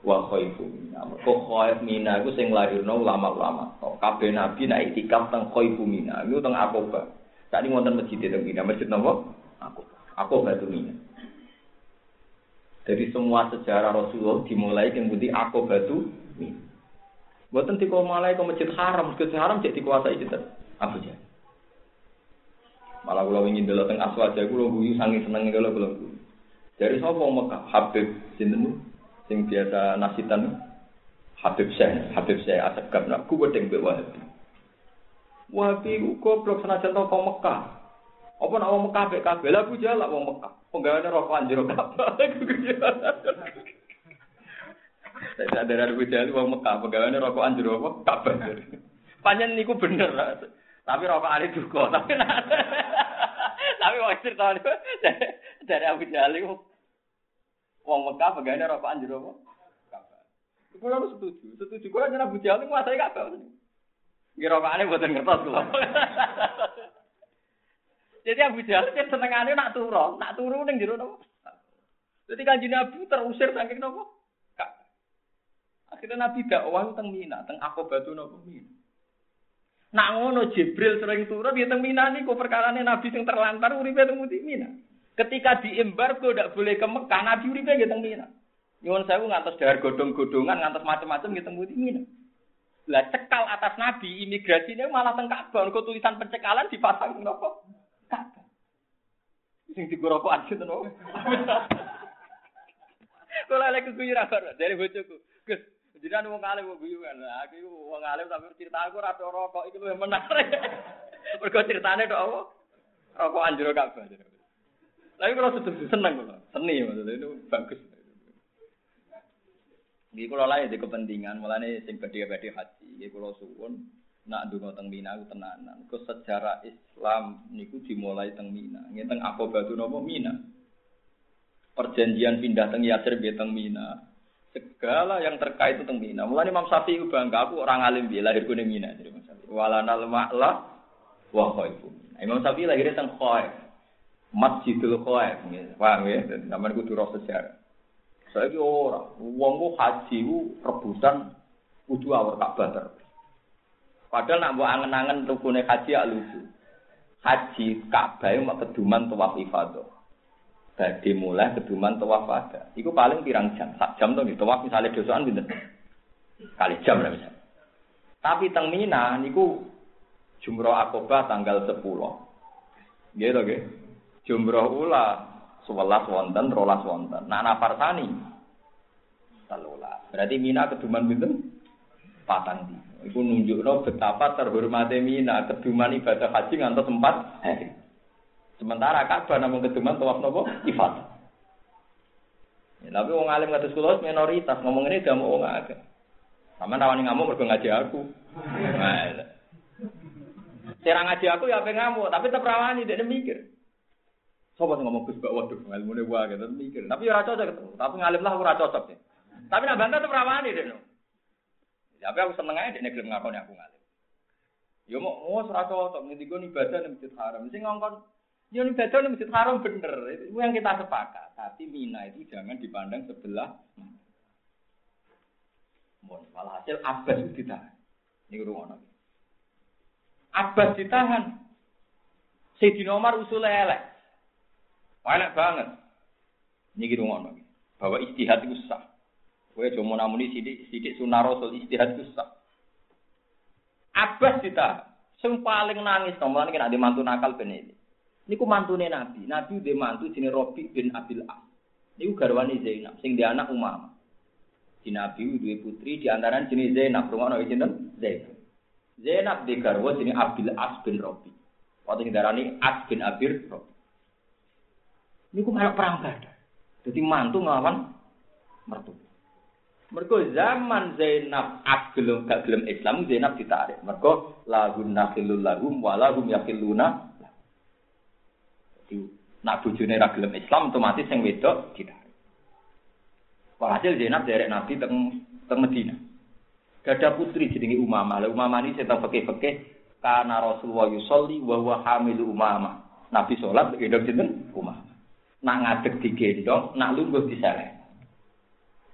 wa khaifu mina. Mergo khaif mina iku sing lahirno ulama-ulama. Kabeh nabi nek itikaf teng khaifu mina. Iku teng. Tadi wonten masjid teng Mina, masjid napa? Aku. Aku batu mina. Jadi semua sejarah Rasulullah dimulai yang budi aku batu mina. Buatan di malai ke masjid haram, masjid haram jadi dikuasai itu Abu Jahal. Malah kalau ingin dulu tengah aswaja, kalau guyu seneng kalau belum guyu. Dari sapa Mekah? Habib sinten sing biasa nasitan Habib Syekh, Habib Syekh Asgab nak ku wedeng mbek Wahabi. Wahabi ku goblok senajan toko Mekah. Apa nak wong Mekah mbek kabeh lah ku jalak wong Mekah. Penggaweane rokok anjir kabeh. Saya ada dari bujali wong Mekah, pegawainya rokok anjir apa? Kabeh. Panjen niku bener. Tapi rokok ali duka, tapi tapi wong cerita dari Abu Jahal itu wong Mekah pegawainya rokok anjir apa? Iku lalu setuju, setuju. Kau hanya Abu Jahal menguasai kabel. Nggih rokokane mboten ngertos kula. Jadi Abu Jahal kan senengane nak turu, nak turu ning jero napa? Jadi kanjeng Nabi terusir saking napa? Akhirnya Nabi dakwah teng Mina, teng Aqabah napa Mina. Nak ngono Jibril sering turun ya teng Mina niku perkarane Nabi sing terlantar uripe teng Mina. Ketika diembargo tidak boleh ke Mekah, Nabi uripe ya teng Mina. Nyuwun sewu ngantos dahar godong-godongan, ngantos macam-macam ya teng Mina. Lah cekal atas Nabi, imigrasinya malah teng Ka'bah, kok tulisan pencekalan dipasang napa? Ka'bah. Sing digoroko aja to napa? Kula lek kuyuran dari bojoku. Gus, Jiran wong alim kok guyu kan. Aku iku wong alim tapi cerita aku ora rokok iku luwih menarik. Mergo ceritane tok apa? Anjur kabeh. Tapi kalau sedih seneng kula. Seni maksudnya itu bagus. Iki kula lae di kepentingan mulane sing badhe-badhe haji. Iki kula suwun nak ndonga teng Mina ku tenanan. Ke sejarah Islam niku dimulai teng Mina. Nggih teng Aqabah napa Mina. Perjanjian pindah teng Yatsir teng Mina. Segala yang terkait tentang Mina. Mulai Imam Syafi'i bangga aku orang alim dia lahir gue Mina jadi Imam Syafi'i. Walanal ma'la wa khaifu. Imam Syafi'i lahir teng Khaif. Masjidul Khaif. Paham ya? Namanya kudu roh sejarah. Saiki ora, wong ku haji rebutan kudu awal Ka'bah terus. Padahal nak mbok angen-angen rukune haji ya lucu. Haji Ka'bah mak keduman tawaf ifadah. Badi mulai keduman tawaf ada. Iku paling pirang jam, sak jam tuh gitu. Tawaf misalnya dosaan gitu. Kali jam lah misalnya. Tapi teng Mina niku jumroh akobah tanggal 10. Gitu gitu. Jumroh ula sebelas wonten, rolas wonten. Nah nafar tani telulas. Berarti Mina keduman gitu patang di. Iku nunjukno betapa terhormatnya Mina keduman ibadah haji ngantos empat hari. Sementara Ka'bah namun keduman tawaf nopo ifat. Ya, tapi wong alim kados kula minoritas ngomong ini gak mau wong agak. Sama rawani ngamuk mergo ngaji aku. Nah, Serang ngaji aku ya pengen ngamuk, tapi tetep rawani dia mikir. Sing ngomong Gus Mbak waduh ilmune wae gitu mikir. Tapi ora cocok ketemu. Tapi ngalim lah ora cocok ya. Tapi nak bantah tetep rawani dia no. Tapi aku seneng aja dia gelem ngakoni aku ngalim. Yo mau mau ora cocok ngendi ibadah ning masjid haram. Sing ngongkon Yang ibadah di masjid haram bener, itu yang kita sepakat. Tapi Mina itu jangan dipandang sebelah. Mohon malah hasil Abbas ditahan. Ini rumah nabi. Abbas ditahan. Sayyidina Umar usul elek. Elek banget. Niki ngono. Bahwa istihad itu sah. Kowe mau namuni sidik-sidik sunah Rasul istihad sah. Abbas kita sing paling nangis to mulane nek mantu nakal ben ini. Niku mantune Nabi. Nabi dhe mantu jenenge Rabi bin Abil As. Niku garwane Zainab sing dia anak Umam. Di Nabi duwe putri di antara jenis Zainab, rungono sinten? Zainab. Zainab di garwa jenenge Abil As bin Rabi. Waktu darani As bin Abir Rabi. Niku melok perang Badar. Jadi mantu nglawan mertua. Mergo zaman Zainab agelum gak gelem Islam Zainab ditarik. Mergo lahun nakhilul lahum wa lahum yakhiluna. Jadi nak bojone ra gelem Islam otomatis sing wedok ditarik. Walhasil Zainab derek Nabi teng teng Medina. Gada putri jenenge Umamah. Lah Umamah ini setang peke-peke karena Rasulullah yusolli wa huwa hamilu Umamah. Nabi sholat gendong sinten Umamah. Nak ngadeg digendong, nak lungguh diseleh.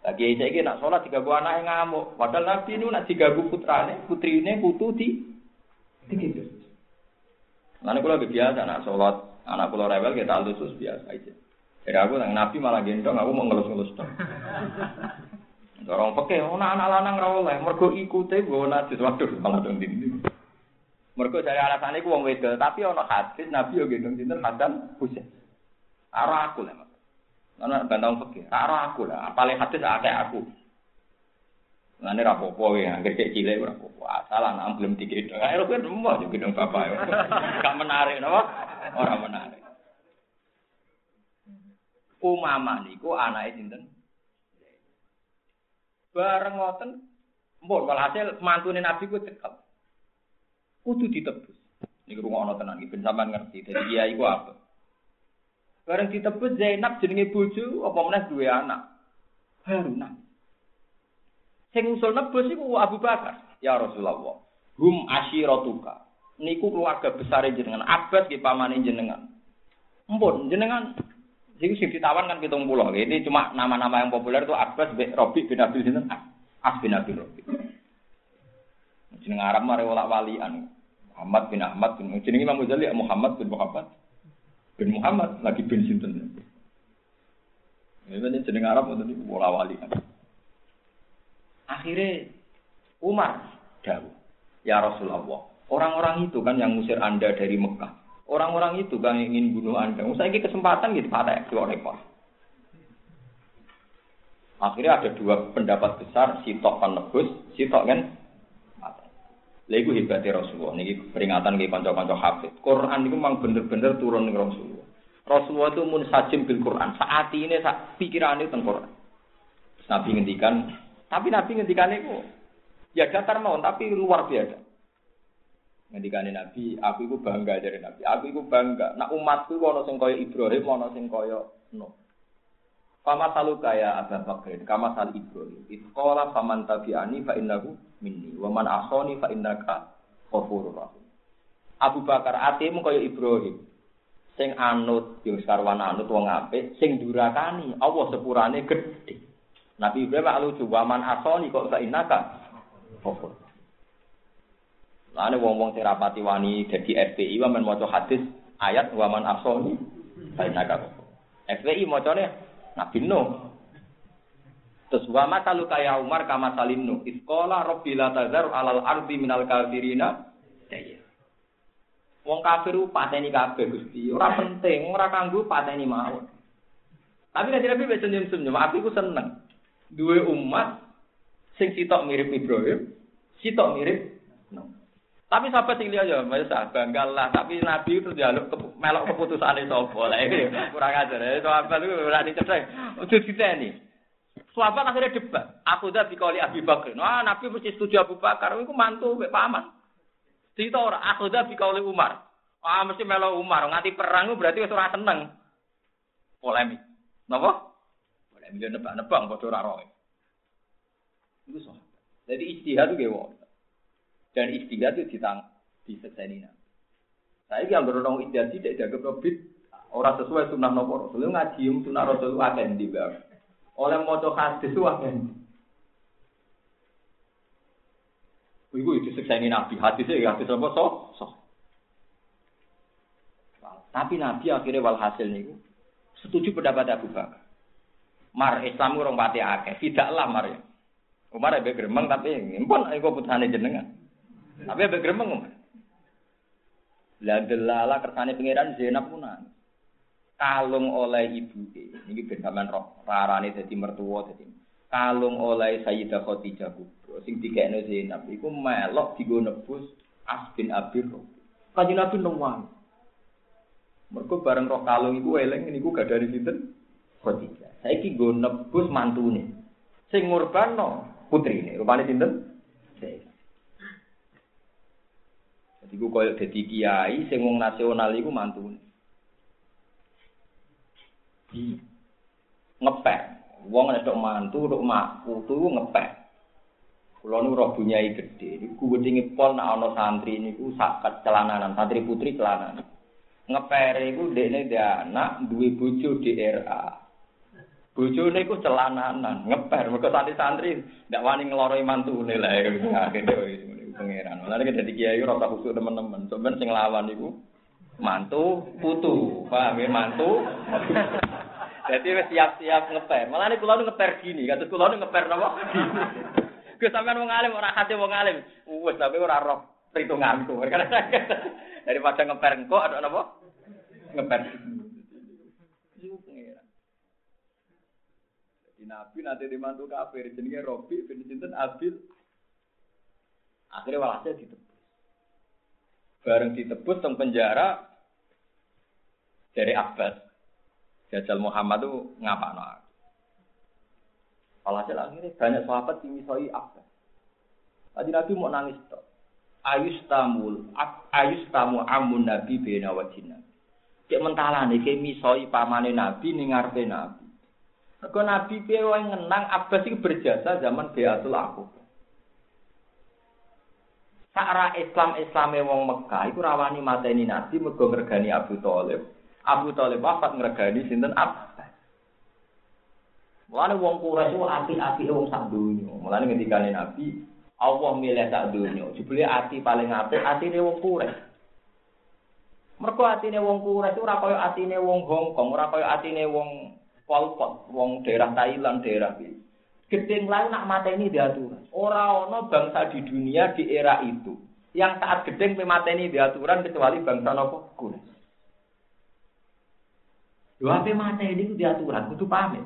Lagi saya ini nak sholat tiga buah anak ngamuk. Padahal Nabi ini nak tiga buah putrane, putri ini putu di gitu. Nanti kalau biasa nak sholat, anak pulau rebel kita lusus biasa aja. Jadi aku nang Nabi malah gendong, aku mau ngelus-ngelus dong. Orang pakai, oh anak lanang rawol lah, mergo ikute gue najis waduh malah dong ini. Mergo dari alasan itu wong wedel, tapi ono hadis Nabi yo gendong sinten Hasan Husain. Arah aku lah. Ana bantang fikih. Ora aku lah, apale hadis akeh aku. Ngene ra apa-apa ya, anggere cek cilik apa-apa. Asal anak belum dikira. Ayo kan rumah juga dong bapak. Gak menarik napa? Ora menarik. Umama niku anake sinten? Bareng ngoten Mbon walhasil mantune Nabi ku cekap. Kudu ditebus. Niku rungokno tenan iki ben sampean ngerti. Dadi kiai ku apa? Bareng ditebus Zainab jenenge bojo apa meneh duwe anak. Haruna. Sing usul nebus iku Abu Bakar. Ya Rasulullah. Hum asyiratuka. Niku keluarga besar jenengan. Abbas ki pamane jenengan. Mpun jenengan Jadi sing ditawan kan pitung pulau. Ini cuma nama-nama yang populer itu Abbas bin Robi bin Abil sinten As bin Abil Robi. Jeneng Arab mare wala walian. Muhammad bin Ahmad bin jeneng Imam Ghazali Muhammad bin Muhammad bin Muhammad lagi bin sinten. Ini jeneng Arab itu bola wali. Akhirnya Umar jauh. Ya Rasulullah, orang-orang itu kan yang ngusir Anda dari Mekah. Orang-orang itu kan yang ingin bunuh Anda. Saya ini kesempatan gitu pada dua rekor. Akhirnya ada dua pendapat besar, si tok kan kan Lego hebatnya Rasulullah. Ini peringatan ke kanca-kanca hafid. Quran itu memang bener-bener turun ke Rasulullah. Rasulullah itu mun sajim bil Quran. Saat ini pikiran itu Quran. Nabi ngendikan, tapi Nabi ngendikan itu ya datar mau, tapi luar biasa. Ngendikan Nabi, aku itu bangga dari Nabi. Aku itu bangga. Nak umatku wono sing kaya Ibrahim, wono sing kaya Nuh. Fama salu kaya Abu Bakr, kama sal Ibrahim. Itqala faman tabi'ani fa innahu minni, wa man asoni fa innaka ghafurur rahim. Abu Bakar atimu kaya Ibrahim. Sing anut yo sarwan anut wong apik, sing durakani Allah sepurane gedhe. Nabi Ibrahim lucu, wa man asoni kok innaka ghafur. Lane wong-wong sing rapati wani FPI wamen maca hadis ayat wa asoni ghafur. FPI macane Nabi Nuh. Terus wa matalu kaya Umar kama salim Nuh. Iskola rabbi la tazar alal ardi minal kafirina. Wong kafir pateni kabeh Gusti. Ora penting, ora kanggo pateni mawon. Tapi nek Nabi wis senyum-senyum, aku iku seneng. Duwe umat sing sitok mirip Ibrahim, sitok mirip. Tapi sahabat sing liya ya masa banggal lah, tapi Nabi itu jaluk ke, melok keputusane sapa. Lah kurang ajar. Ya sahabat itu ora dicethek. Ojo diteni. Sahabat akhirnya debat. Aku dah dikali Abi Bakar. Wah, Nabi mesti setuju Abu Bakar. Iku mantu mek paman. Cerita ora aku dah dikali Umar. Wah, mesti melo Umar. Nganti perang berarti wis ora seneng. Polemik. Napa? Polemik nebak-nebak padha ora roe. Iku sahabat. Jadi istihad itu gewo. Dan istilah itu ditang diseseni nabi. Saya yang berorong istilah tidak jaga profit orang sesuai sunnah nopo rasul ngaji sunnah rasul akan di oleh moto hadis itu akan Iku itu sekseni nabi hadisnya ya hadis apa so so. Tapi Nabi akhirnya walhasil niku setuju pendapat Abu Bakar. Mar Islam urung pati akeh, tidaklah mar ya. Umar abe gremeng tapi impun iku putusane jenengan. Tapi abe gremeng Umar. Lah delala kersane pangeran Zainab punan. Kalung oleh ibu ini ben sampean roh rarane dadi mertua dadi kalung oleh Sayyidah Khadijah kubro sing dikekne Zainab iku melok digo nebus As bin Abir. Kanjeng Nabi nang Mergo bareng roh kalung iku eling niku gak dari sinten? Khadijah. Saiki nggo nebus mantune. Sing ngurbano putrine. Rupane sinten? Jadi ku koyo dadi kiai sing wong nasional iku mantune. Ngepek. Wong nek mantu, tok mak, putu ngepek. Kulo nu roh bunyai gede, niku wedinge pol nek ana santri niku sakat celananan, santri putri celananan. Ngepere iku dekne dia anak duwe di RA. Bojone iku celananan, ngeper mergo santri-santri ndak wani ngloroi mantune lah akhirnya pangeran. Mulane nek dadi kiai ora usah khusuk teman-teman. Sampeyan sing lawan iku mantu putu, paham ya mantu. Jadi wis siap-siap ngeper. Malah nek kula ngeper gini, kados kula ngeper napa? Gus sampean wong alim ora hati wong alim. Wes tapi ora roh perhitunganku. Daripada ngeper engko ada napa? Ngeper. Jadi Nabi nanti dimantu kafir jenenge Robi bin sinten Abil. Akhirnya walhasil ditebus. Bareng ditebus teng penjara dari Abbas. Jajal Muhammad itu ngapa no? Alhasil akhirnya banyak sahabat yang misoi apa? Tadi Nabi mau nangis toh. Ayus tamul, ayus tamu amun Nabi bena wajina. Cek mentala nih, kayak misoi pamane Nabi nih ngarepe Nabi. Kau Nabi piye ngenang Abbas itu berjasa zaman Beatul aku. Sakra Islam Islame wong Mekah iku rawani mateni Nabi mergo ngregani Abu Thalib. Abu Thalib wafat ngregani sinten Abbas. Mulane wong Quraisy ku api-api wong sak donya. Mulane ngendikane Nabi, Allah milih sak donya. Jebule ati paling apik atine wong Quraisy. Mergo atine wong Quraisy ora kaya atine wong Hong Kong, ora kaya atine wong Pol wong daerah Thailand, daerah iki. Gedeng lain nak mateni diaturan. Ora ana bangsa di dunia di era itu yang taat gedeng pemateni diaturan kecuali bangsa nopo Quraisy. Lho ape mateni ku diaturan kudu pamit.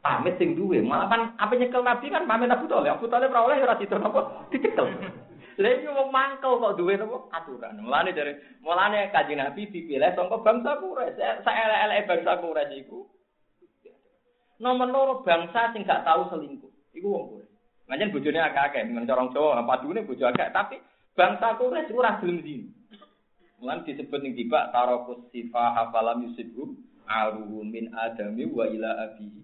Pamit sing duwe, malah kan apa nyekel Nabi kan pamit Abu Thalib. Abu Thalib ora oleh ora ditur napa dicekel. Lha iki mangkel kok duwe napa aturan. Mulane dari mulane kanjeng Nabi dipilih sangka bangsa Quraisy. Saelek-eleke bangsa Quraisy iku nomor loro bangsa sing gak tahu selingkuh. Iku wong Quraisy. Manjen bojone akeh-akeh, men corong Jawa padune bojo akeh, tapi bangsa Quraisy ora gelem zina. Mulan disebut ning tiba tarakus sifa hafalam yusibum aruhu min adami wa ila abihi.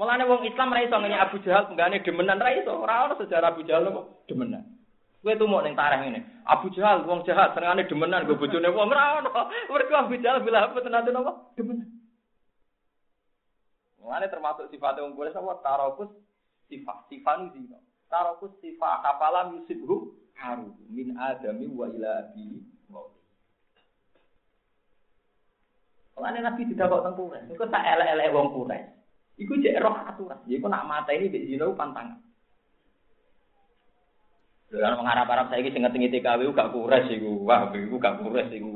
Mulane wong Islam ra iso ngenyak Abu Jahal penggane demenan ra iso. Ora ono sejarah Abu Jahal apa demenan. Kowe tumu ning tareh ngene. Abu Jahal wong jahat senengane demenan go bojone wong ora ono. Mergo Abu Jahal bila apa tenan apa demenan. Mulane termasuk sifat wong kulis apa tarokus sifat sifan zina. Tarokus sifat kafalam yusibhu haru min adami wa ila abi Mulane Nabi tidak kok teng Quraisy. Iku tak elek-elek wong Quraisy. Iku cek roh aturan. Iku nak mata ini mbek zina pantangan. Lalu mengharap-harap saya ini sing ngerti TKW gak kures iku. Wah, iku gak kures iku.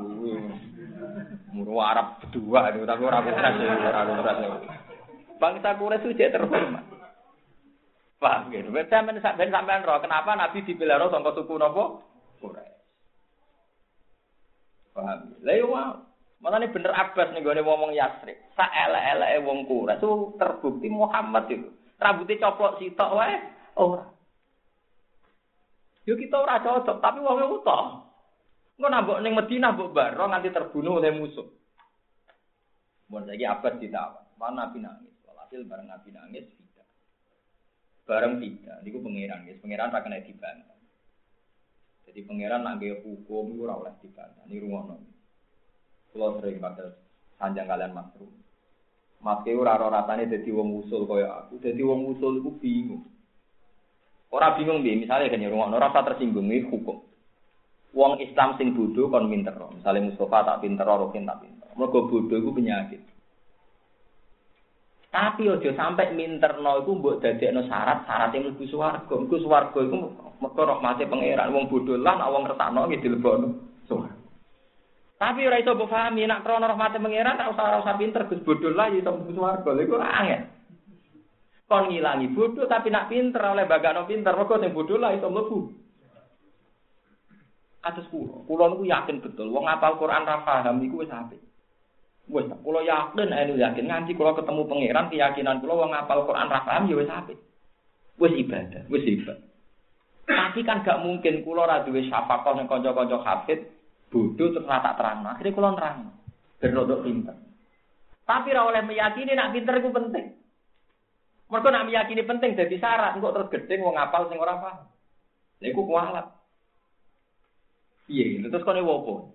Muru Arab berdua itu tapi ora kures iku, ora kures. Bangsa Quraisy itu terhormat. Paham gitu. Ben sampean roh, kenapa Nabi dipilih roh sangka suku napa? Quraisy. Paham. Lah yo Malah ini bener Abbas nih gue ngomong Yasrib. Sa ele ele wong Quraisy itu terbukti Muhammad itu. Rambutnya coplok sitok wae. Ora. Yo kita ora cocok, tapi wong itu toh. Engko nambok ning Madinah mbok baro nganti terbunuh oleh musuh. Mun saiki Abbas ditawan. Mana Nabi nangis hasil bareng Nabi nangis tidak. Bareng tidak, niku pangeran guys, pangeran ra kena dibantah. Jadi pangeran nak gaya hukum itu ora oleh dibantah. Ini rungono. Kalau sering pakai sanjang kalian makruh. Mas kau raro rasanya jadi wong usul kaya aku. Jadi wong usul itu bingung. Orang bingung bi, misalnya kan rumah, rasa tersinggung ini hukum. Wong Islam sing bodoh kon pinter. Misalnya Mustafa tak pinter, Rokin tak pinter. Mergo bodoh iku penyakit. Tapi ojo sampai minterno iku mbok dadekno syarat syarat yang mlebu swarga. Iku swarga iku mergo rahmate pangeran. Wong bodoh lah nek wong ngertakno nggih dilebokno swarga. Tapi ora iso mbok pahami nek krana rahmate pangeran tak usah usah pinter Gus bodoh lah iso mlebu swarga. Lha iku angel. Kon ngilangi bodoh tapi nak pinter oleh bagano pinter. Mergo sing bodoh lah iso mlebu Kados kula, kula niku yakin betul wong apal Quran ra paham iku wis apik. Wis kula yakin anu yakin nganti kula ketemu pangeran keyakinan kula wong apal Quran ra paham ya wis apik. Wis ibadah, wis ibadah. Tapi kan gak mungkin kula ra duwe syafaqah ning kanca-kanca hafid bodoh terus ra tak terang. Akhire kula nerang. Ben rodok pinter. Tapi ra oleh meyakini nak pinter iku penting. Mergo nak meyakini penting dadi syarat kok terus gedeng wong apal sing ora paham. Lha iku kualat. Iya, terus kau wopo.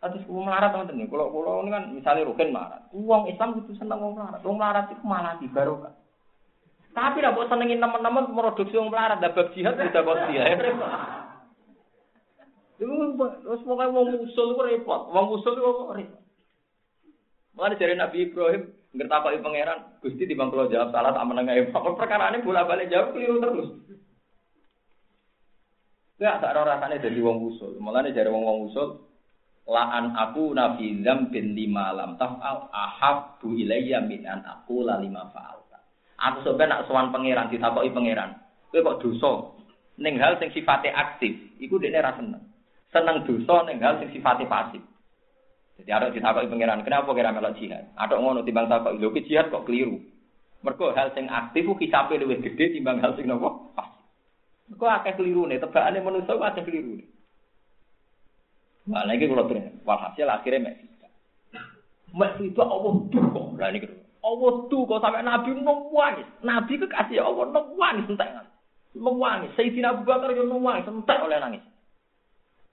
Terus kulo melarat teman teman. Kalau kulo ini kan misalnya rugen melarat. Uang Islam itu seneng uang melarat. Uang melarat itu malah di barokah. Tapi lah buat senengin teman-teman produksi uang melarat. Dapat jihad tidak kau dia. Terus pokoknya uang musul itu repot. Uang musul itu repot. Mana dari Nabi Ibrahim ngerti pangeran, Gusti di bangkulo jawab salah tak menengah Perkara ini bolak balik jawab keliru terus. Ya tak ora rasane dadi wong usul. Mulane jare wong-wong usul laan aku nabi bin lima lam taf'al ahabbu ilayya min an aqula lima fa'alta. Aku sampe nak sowan pangeran ditakoki pangeran, kowe kok dosa ning hal sing sifatnya aktif, iku dekne ra seneng. Seneng dosa ning hal sing sifatnya pasif. Jadi ada ditakoki pangeran, kenapa kira melok jihad? Ada ngono timbang takoki, lho jihad kok keliru. Mergo hal sing aktif ku kisape luwih gede timbang hal sing nopo? Kok akeh keliru nih, tebakane manusia kok akeh keliru nih. Nah, lagi kalau terus, walhasil akhirnya mek Mek itu Allah tuh kok, lah ini Allah tuh kok sampai Nabi nangis, Nabi kekasih Allah nangis entek Nangis, Sayyidina Abu Bakar yo nangis entek oleh nangis.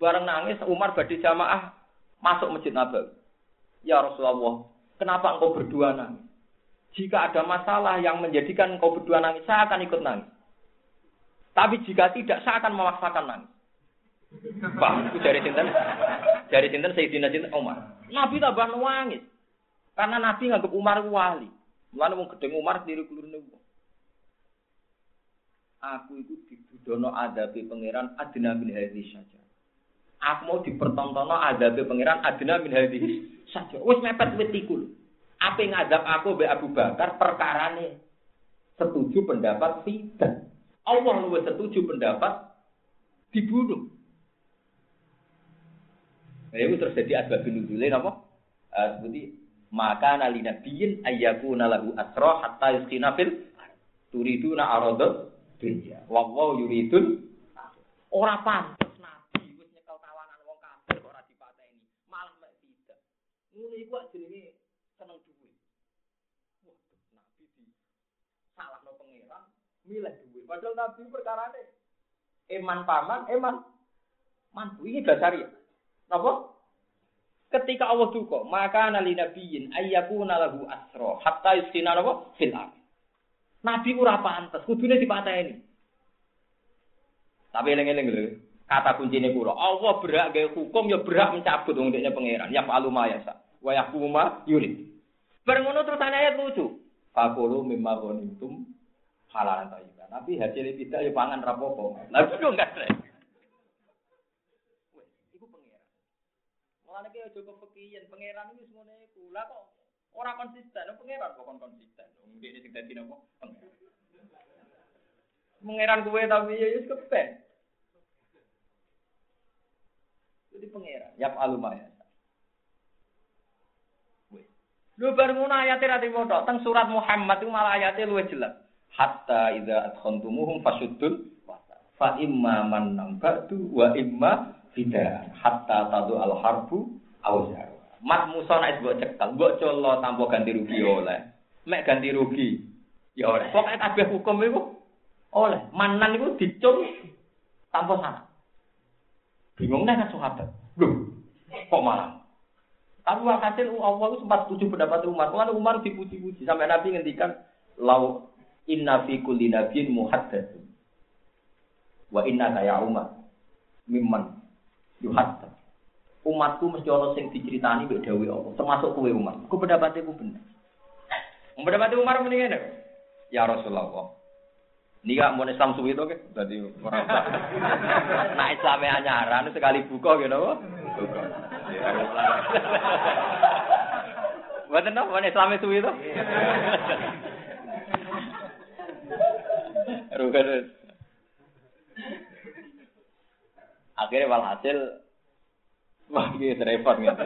Bareng nangis Umar badhe jamaah masuk Masjid Nabawi. Ya Rasulullah, kenapa engkau berdua nangis? Jika ada masalah yang menjadikan engkau berdua nangis, saya akan ikut nangis. Tapi jika tidak, saya akan memaksakan nangis. Pak, itu dari sinten, dari sinten Sayyidina Sinten Umar. Nabi tambah nangis. Karena Nabi nganggap Umar wali. Mulane wong gedeng Umar diri kulurne. Aku itu dibudono adabi pangeran adina min hadis saja. Aku mau dipertontono adabi pangeran adina min hadis saja. Wis mepet wit. Apa ngadap aku be Abu Bakar perkarane setuju pendapat tidak. Allah lebih setuju pendapat dibunuh. Nah, itu terjadi asbab nuzulin apa? Uh, seperti maka nali nabiyin ayyaku nalahu asro hatta yuskina fil turiduna aradot dunya. Wa yuridun ora pantes nabi wis nyekel tawanan wong kafir kok ora dipateni. Malah mek tidak. Ngene iku jenenge seneng duwe. Wah, nabi di salahno pangeran milih Padahal Nabi perkara ini. Eman paman, eman mantu. Ini dasar ya. Apa? Ketika Allah duka, maka nali nabiyin ayyakuna lahu asro hatta yusina apa? Fil Nabi ora pantes, kudune dipateni. Tapi eling-eling lho. Kata kuncinya kula, Allah berhak gawe hukum ya berhak mencabut wong dekne pangeran. Ya falu ma yasa. Wa yahkuma yurid. Bareng ngono terus ayat lucu. Fakulu mimma ghanimtum halalan tayyib. Tapi hasilnya tidak ya pangan rapopo. Lah itu enggak ada. Wes, iku pangeran. Mulane ki aja kepekian pangeran iki semono iku. Lah kok ora konsisten, pangeran kok kon konsisten. Wong dene sing dadi napa? Pangeran. Kuwe tapi ya wis kepen. Jadi pangeran, ya alumaya. Lu baru ngono ayate ra Teng surat Muhammad itu malah ayatnya luwih jelas hatta idza adkhantumuhum fasuddul fa imma man ba'du wa imma fida hatta tadu al harbu awzar mat musa nek mbok cekal mbok colo tanpa ganti rugi oleh. Mek ganti rugi ya oleh. Pokoke kabeh hukum iku oleh. Manan iku dicung tanpa sana bingung nek sahabat. Lho kok malah tapi hasil Allah itu sempat setuju pendapat Umar. Kalau Umar dipuji-puji. Sampai Nabi ngendikan lau Inna fi kulli nabiyyin muhaddatsun. Wa inna ya Umar. Mimman yuhatta. Umatku mesti ana sing diceritani mbek dawuh Allah, termasuk kowe umat. Ku pendapatku ku bener. Pendapat Umar mendingan Ya Rasulullah. Nika mau Islam suwi to ke? Dadi ora usah. Nah Islame anyaran sekali buka gitu apa? Buka. Mboten no, mau Islame suwi to? Rugen. Akhirnya walhasil wah iki repot gitu.